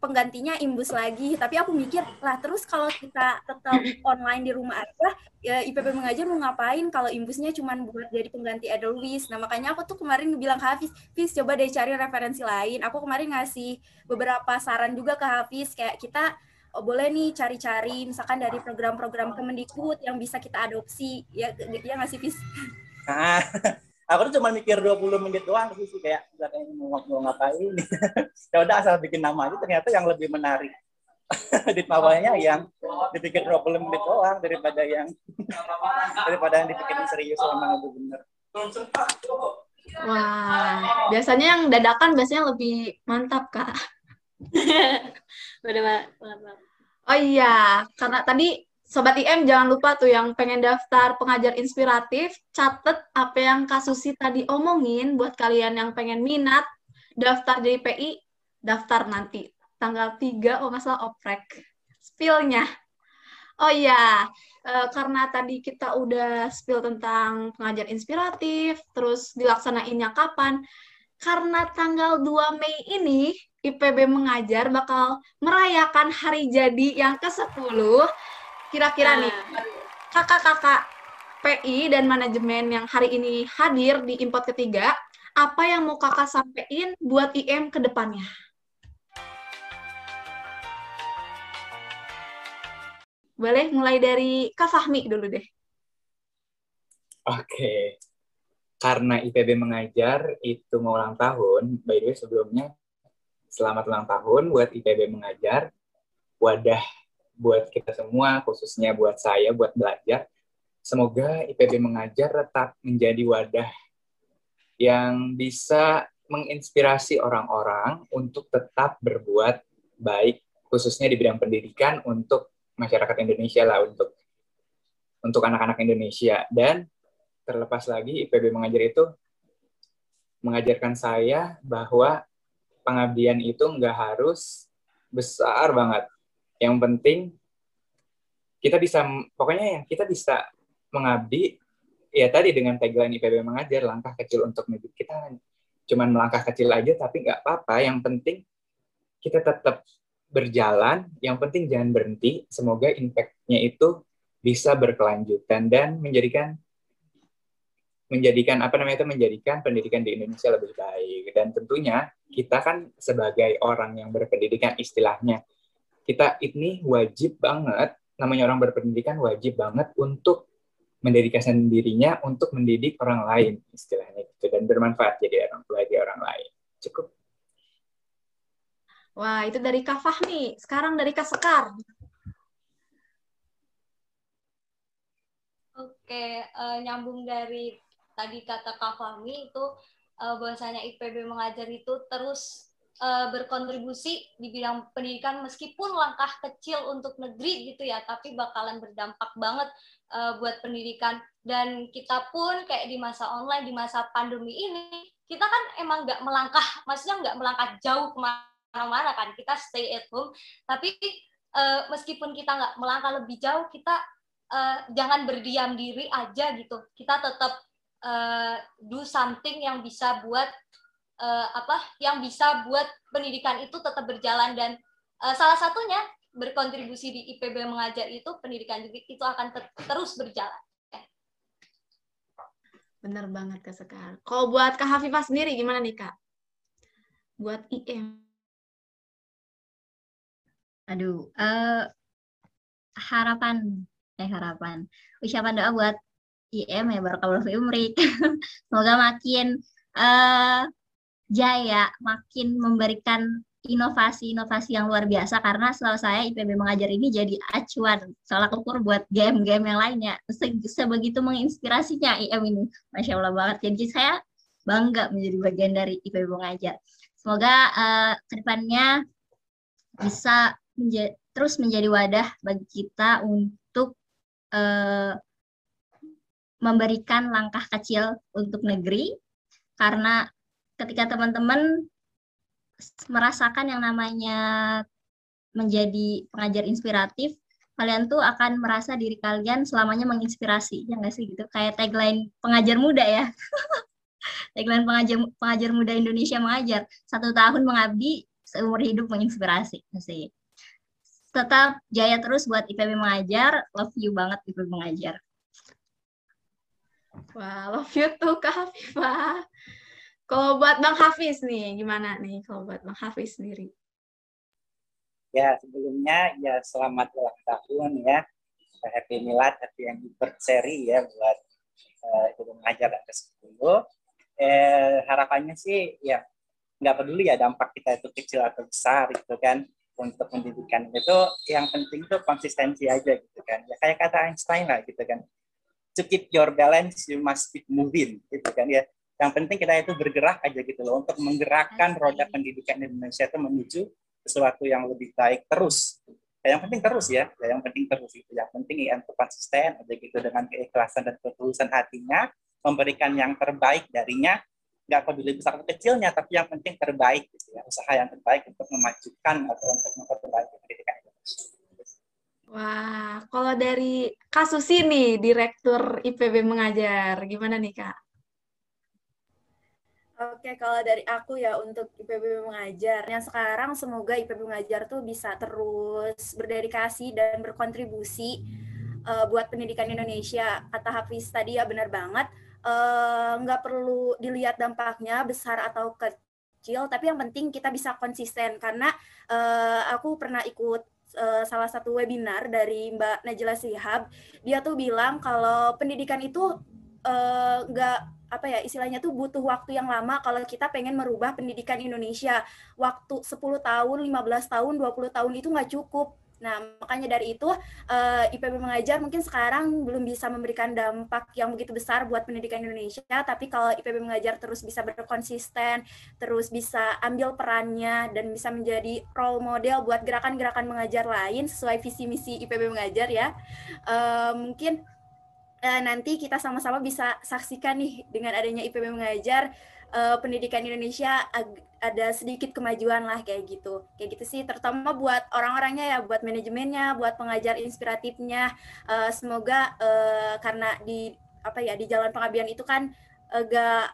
penggantinya imbus lagi. Tapi aku mikir, lah terus kalau kita tetap *laughs* online di rumah aja, ya IPB mengajar mau ngapain kalau imbusnya cuma buat jadi pengganti Edelweiss. Nah makanya aku tuh kemarin bilang ke Hafiz, Hafiz coba deh cari referensi lain. Aku kemarin ngasih beberapa saran juga ke Hafiz, kayak kita oh, boleh nih cari-cari misalkan dari program-program Kemendikbud yang bisa kita adopsi. Ya, ya ngasih Hafiz. Nah, aku tuh cuma mikir 20 menit doang sih kayak kayak mau, mau ngapain? *laughs* Ya udah asal bikin nama aja ternyata yang lebih menarik. *laughs* Di bawahnya yang dipikir 20 menit doang daripada yang *laughs* daripada yang dipikirin serius sama itu bener. Wah, biasanya yang dadakan biasanya lebih mantap, Kak. Benar Oh iya, karena tadi Sobat IM jangan lupa tuh yang pengen daftar pengajar inspiratif, catet apa yang Kasusi tadi omongin buat kalian yang pengen minat, daftar jadi PI, daftar nanti. Tanggal 3, oh salah oprek. Spillnya. Oh iya, e, karena tadi kita udah spill tentang pengajar inspiratif, terus dilaksanainnya kapan, karena tanggal 2 Mei ini IPB Mengajar bakal merayakan hari jadi yang ke-10 Kira-kira nih, nah. kakak-kakak PI dan manajemen yang hari ini hadir di import ketiga, apa yang mau kakak sampaikan buat IM ke depannya? Boleh mulai dari Kak Fahmi dulu deh. Oke. Karena IPB mengajar itu mau ulang tahun, by the way sebelumnya selamat ulang tahun buat IPB mengajar. Wadah buat kita semua, khususnya buat saya, buat belajar. Semoga IPB Mengajar tetap menjadi wadah yang bisa menginspirasi orang-orang untuk tetap berbuat baik, khususnya di bidang pendidikan untuk masyarakat Indonesia lah, untuk untuk anak-anak Indonesia. Dan terlepas lagi, IPB Mengajar itu mengajarkan saya bahwa pengabdian itu nggak harus besar banget yang penting kita bisa pokoknya yang kita bisa mengabdi ya tadi dengan tagline IPB mengajar langkah kecil untuk mendidik kita. Cuman melangkah kecil aja tapi nggak apa-apa. Yang penting kita tetap berjalan yang penting jangan berhenti. Semoga impact-nya itu bisa berkelanjutan dan menjadikan menjadikan apa namanya itu menjadikan pendidikan di Indonesia lebih baik. Dan tentunya kita kan sebagai orang yang berpendidikan istilahnya kita ini wajib banget, namanya orang berpendidikan wajib banget untuk mendedikasikan dirinya untuk mendidik orang lain, istilahnya gitu, dan bermanfaat jadi orang tua di orang lain. Cukup. Wah, itu dari Kak Fahmi. Sekarang dari Kak Sekar. Oke, uh, nyambung dari tadi kata Kak Fahmi itu uh, bahwasanya IPB mengajar itu terus uh, berkontribusi di bidang pendidikan meskipun langkah kecil untuk negeri gitu ya tapi bakalan berdampak banget uh, buat pendidikan. Dan kita pun kayak di masa online di masa pandemi ini kita kan emang nggak melangkah maksudnya nggak melangkah jauh ke mana-mana kan kita stay at home. Tapi uh, meskipun kita nggak melangkah lebih jauh kita uh, jangan berdiam diri aja gitu. Kita tetap uh, do something yang bisa buat uh, apa yang bisa buat pendidikan itu tetap berjalan dan uh, salah satunya berkontribusi di IPB mengajar itu pendidikan juga itu akan ter terus berjalan. Bener banget Kak Sekar. Kalau buat Kak Hafifah sendiri gimana nih Kak? Buat IM. Aduh, uh, harapan, eh harapan, ucapan doa buat IM ya Barakallahu Umrik. *laughs* Semoga makin uh, jaya, makin memberikan inovasi-inovasi yang luar biasa karena selalu saya IPB mengajar ini jadi acuan soal ukur buat game-game yang lainnya. Se sebegitu menginspirasinya IM ini, masya Allah banget. Jadi saya bangga menjadi bagian dari IPB mengajar. Semoga uh, ke depannya bisa menja terus menjadi wadah bagi kita untuk uh, memberikan langkah kecil untuk negeri karena ketika teman-teman merasakan yang namanya menjadi pengajar inspiratif, kalian tuh akan merasa diri kalian selamanya menginspirasi, ya nggak sih gitu? Kayak tagline pengajar muda ya. *laughs* tagline pengajar pengajar muda Indonesia mengajar satu tahun mengabdi seumur hidup menginspirasi sih. Tetap jaya terus buat IPB mengajar, love you banget IPB mengajar. Wah, love you tuh Kak Hafifah. Kalau buat Bang Hafiz nih, gimana nih kalau buat Bang Hafiz sendiri? Ya, sebelumnya ya selamat ulang tahun ya. Happy Milad, happy anniversary ya buat uh, ibu mengajar ke-10. Eh, harapannya sih ya nggak peduli ya dampak kita itu kecil atau besar gitu kan untuk pendidikan itu yang penting tuh konsistensi aja gitu kan ya kayak kata Einstein lah gitu kan to keep your balance you must keep moving gitu kan ya yang penting kita itu bergerak aja gitu loh untuk menggerakkan roda pendidikan Indonesia itu menuju sesuatu yang lebih baik terus. Ya, yang penting terus ya, ya yang penting terus itu. Yang penting ya untuk konsisten aja gitu dengan keikhlasan dan ketulusan hatinya, memberikan yang terbaik darinya, nggak peduli besar atau kecilnya, tapi yang penting terbaik gitu ya, usaha yang terbaik untuk memajukan atau untuk memperbaiki pendidikan Indonesia. Wah, kalau dari kasus ini, Direktur IPB mengajar, gimana nih Kak? Oke, kalau dari aku ya untuk IPB mengajar, yang sekarang semoga IPB mengajar tuh bisa terus berdedikasi dan berkontribusi uh, buat pendidikan Indonesia. Kata Hafiz tadi ya benar banget, uh, nggak perlu dilihat dampaknya besar atau kecil, tapi yang penting kita bisa konsisten. Karena uh, aku pernah ikut salah satu webinar dari Mbak Najla Sihab, dia tuh bilang kalau pendidikan itu nggak uh, apa ya istilahnya tuh butuh waktu yang lama kalau kita pengen merubah pendidikan Indonesia. Waktu 10 tahun, 15 tahun, 20 tahun itu nggak cukup. Nah, makanya dari itu uh, eh, IPB mengajar mungkin sekarang belum bisa memberikan dampak yang begitu besar buat pendidikan Indonesia, tapi kalau IPB mengajar terus bisa berkonsisten, terus bisa ambil perannya dan bisa menjadi role model buat gerakan-gerakan mengajar lain sesuai visi misi IPB mengajar ya. Uh, mungkin uh, nanti kita sama-sama bisa saksikan nih dengan adanya IPB mengajar uh, pendidikan Indonesia ada sedikit kemajuan lah kayak gitu. Kayak gitu sih terutama buat orang-orangnya ya buat manajemennya buat pengajar inspiratifnya. Uh, semoga uh, karena di apa ya di jalan pengabdian itu kan agak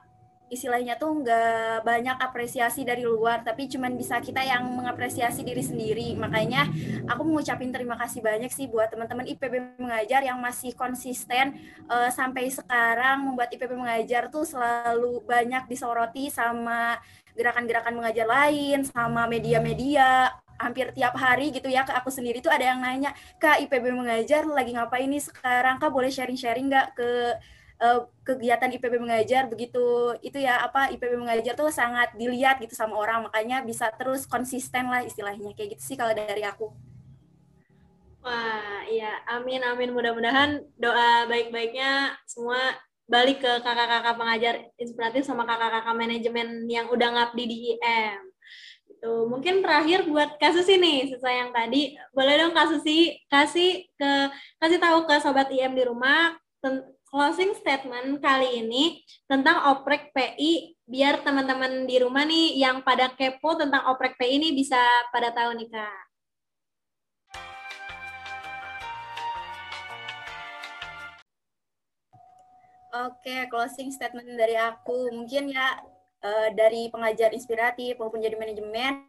istilahnya tuh nggak banyak apresiasi dari luar tapi cuman bisa kita yang mengapresiasi diri sendiri. Makanya aku mengucapin terima kasih banyak sih buat teman-teman IPB mengajar yang masih konsisten uh, sampai sekarang membuat IPB mengajar tuh selalu banyak disoroti sama gerakan-gerakan mengajar lain sama media-media. Hampir tiap hari gitu ya ke aku sendiri tuh ada yang nanya kak IPB mengajar lagi ngapain nih sekarang? Kak boleh sharing-sharing nggak ke uh, kegiatan IPB mengajar begitu. Itu ya apa IPB mengajar tuh sangat dilihat gitu sama orang makanya bisa terus konsisten lah istilahnya. Kayak gitu sih kalau dari aku. Wah, iya, amin amin. Mudah-mudahan doa baik-baiknya semua balik ke kakak-kakak pengajar inspiratif sama kakak-kakak manajemen yang udah ngabdi di IM. Itu mungkin terakhir buat kasus ini sesuai yang tadi, boleh dong kasus kasih ke kasih tahu ke sobat IM di rumah closing statement kali ini tentang oprek PI biar teman-teman di rumah nih yang pada kepo tentang oprek PI ini bisa pada tahu nih Kak. Oke, closing statement dari aku. Mungkin ya uh, dari pengajar inspiratif maupun jadi manajemen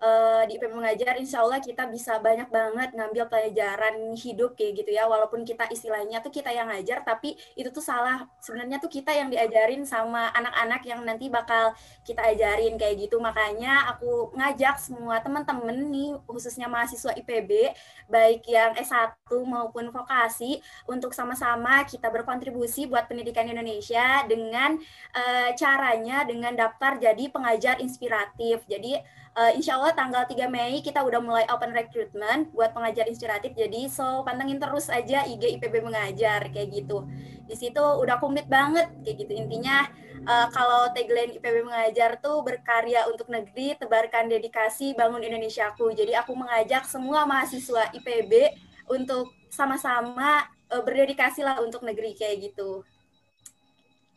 uh, di IPM Mengajar, insya Allah kita bisa banyak banget ngambil pelajaran hidup kayak gitu ya. Walaupun kita istilahnya tuh kita yang ngajar, tapi itu tuh salah. Sebenarnya tuh kita yang diajarin sama anak-anak yang nanti bakal kita ajarin kayak gitu. Makanya aku ngajak semua teman-teman nih, khususnya mahasiswa IPB, baik yang S1 maupun vokasi, untuk sama-sama kita berkontribusi buat pendidikan Indonesia dengan uh, caranya dengan daftar jadi pengajar inspiratif. Jadi uh, uh, insya Allah tanggal 3 Mei kita udah mulai open recruitment buat pengajar inspiratif. Jadi so pantengin terus aja IG IPB mengajar kayak gitu. Di situ udah komplit banget kayak gitu. Intinya uh, kalau tagline IPB mengajar tuh berkarya untuk negeri, tebarkan dedikasi, bangun Indonesiaku. Jadi aku mengajak semua mahasiswa IPB untuk sama-sama uh, berdedikasi lah untuk negeri kayak gitu.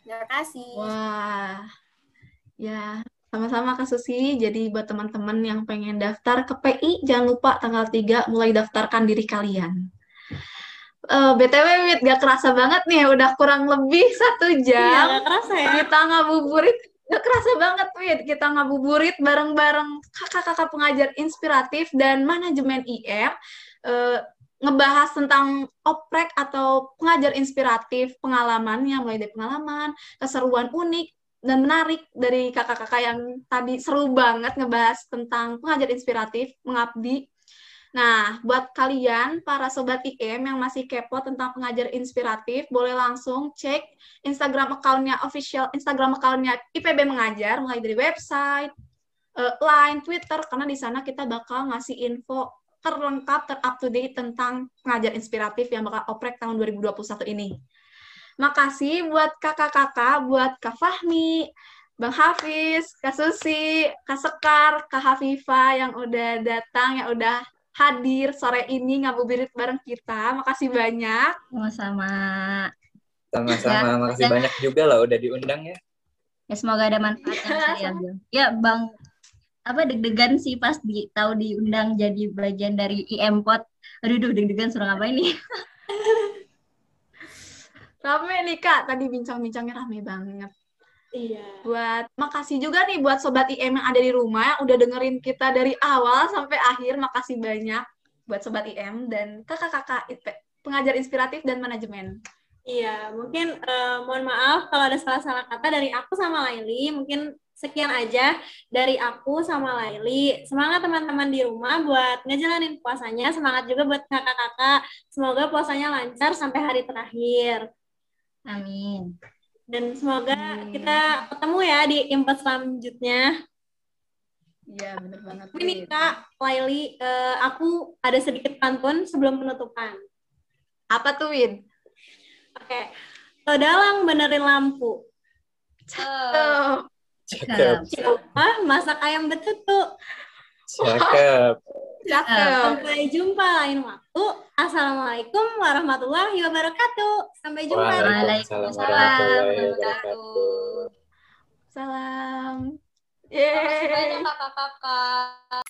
Terima kasih. Wah. Ya, sama-sama Kak Susi. Jadi buat teman-teman yang pengen daftar ke PI, jangan lupa tanggal 3 mulai daftarkan diri kalian. Uh, eh, BTW, Wit, gak kerasa banget nih, udah kurang lebih satu iya, jam. Iya, gak kerasa ya. Kita ngabuburit, gak kerasa banget, Wit. Kita ngabuburit bareng-bareng kakak-kakak pengajar inspiratif dan manajemen IM. Uh, eh, ngebahas tentang oprek atau pengajar inspiratif pengalamannya mulai dari pengalaman keseruan unik dan menarik dari kakak-kakak yang tadi seru banget ngebahas tentang pengajar inspiratif, mengabdi. Nah, buat kalian, para sobat IM yang masih kepo tentang pengajar inspiratif, boleh langsung cek Instagram account-nya official, Instagram account-nya IPB Mengajar, mulai dari website, uh, line, Twitter, karena di sana kita bakal ngasih info terlengkap, ter-up to date tentang pengajar inspiratif yang bakal oprek tahun 2021 ini. Makasih buat kakak-kakak, buat Kak Fahmi, Bang Hafiz, Kak Susi, Kak Sekar, Kak Hafifa yang udah datang, yang udah hadir sore ini ngabuburit bareng kita. Makasih banyak. Sama-sama. Sama-sama, ya, makasih ya. banyak juga loh udah diundang ya. Ya semoga ada manfaatnya ya, *laughs* ya Bang apa deg-degan sih pas di tahu diundang jadi bagian dari IMPOT. Aduh, deg-degan suruh ngapain nih? *laughs* Rame nih Kak, tadi bincang-bincangnya rame banget. Iya. Buat makasih juga nih buat sobat IM yang ada di rumah yang udah dengerin kita dari awal sampai akhir. Makasih banyak buat sobat IM dan kakak-kakak pengajar inspiratif dan manajemen. Iya, mungkin uh, mohon maaf kalau ada salah-salah kata dari aku sama Laili. Mungkin sekian aja dari aku sama Laili. Semangat teman-teman di rumah buat ngejalanin puasanya. Semangat juga buat kakak-kakak. Semoga puasanya lancar sampai hari terakhir. Amin. Dan semoga Amin. kita ketemu ya di impas selanjutnya. Iya, benar banget. Ini Kak, Laili, uh, aku ada sedikit pantun sebelum penutupan. Apa tuh, Win? Oke. Okay. dalang benerin lampu. Cakep. Cakep. Ah, masak ayam betutu. Cakep. Cakep. Sampai jumpa lain waktu. Assalamualaikum warahmatullahi wabarakatuh. Sampai jumpa. Waalaikumsalam warahmatullahi wabarakatuh. Salam. Yeay. Terima kasih banyak kakak-kakak.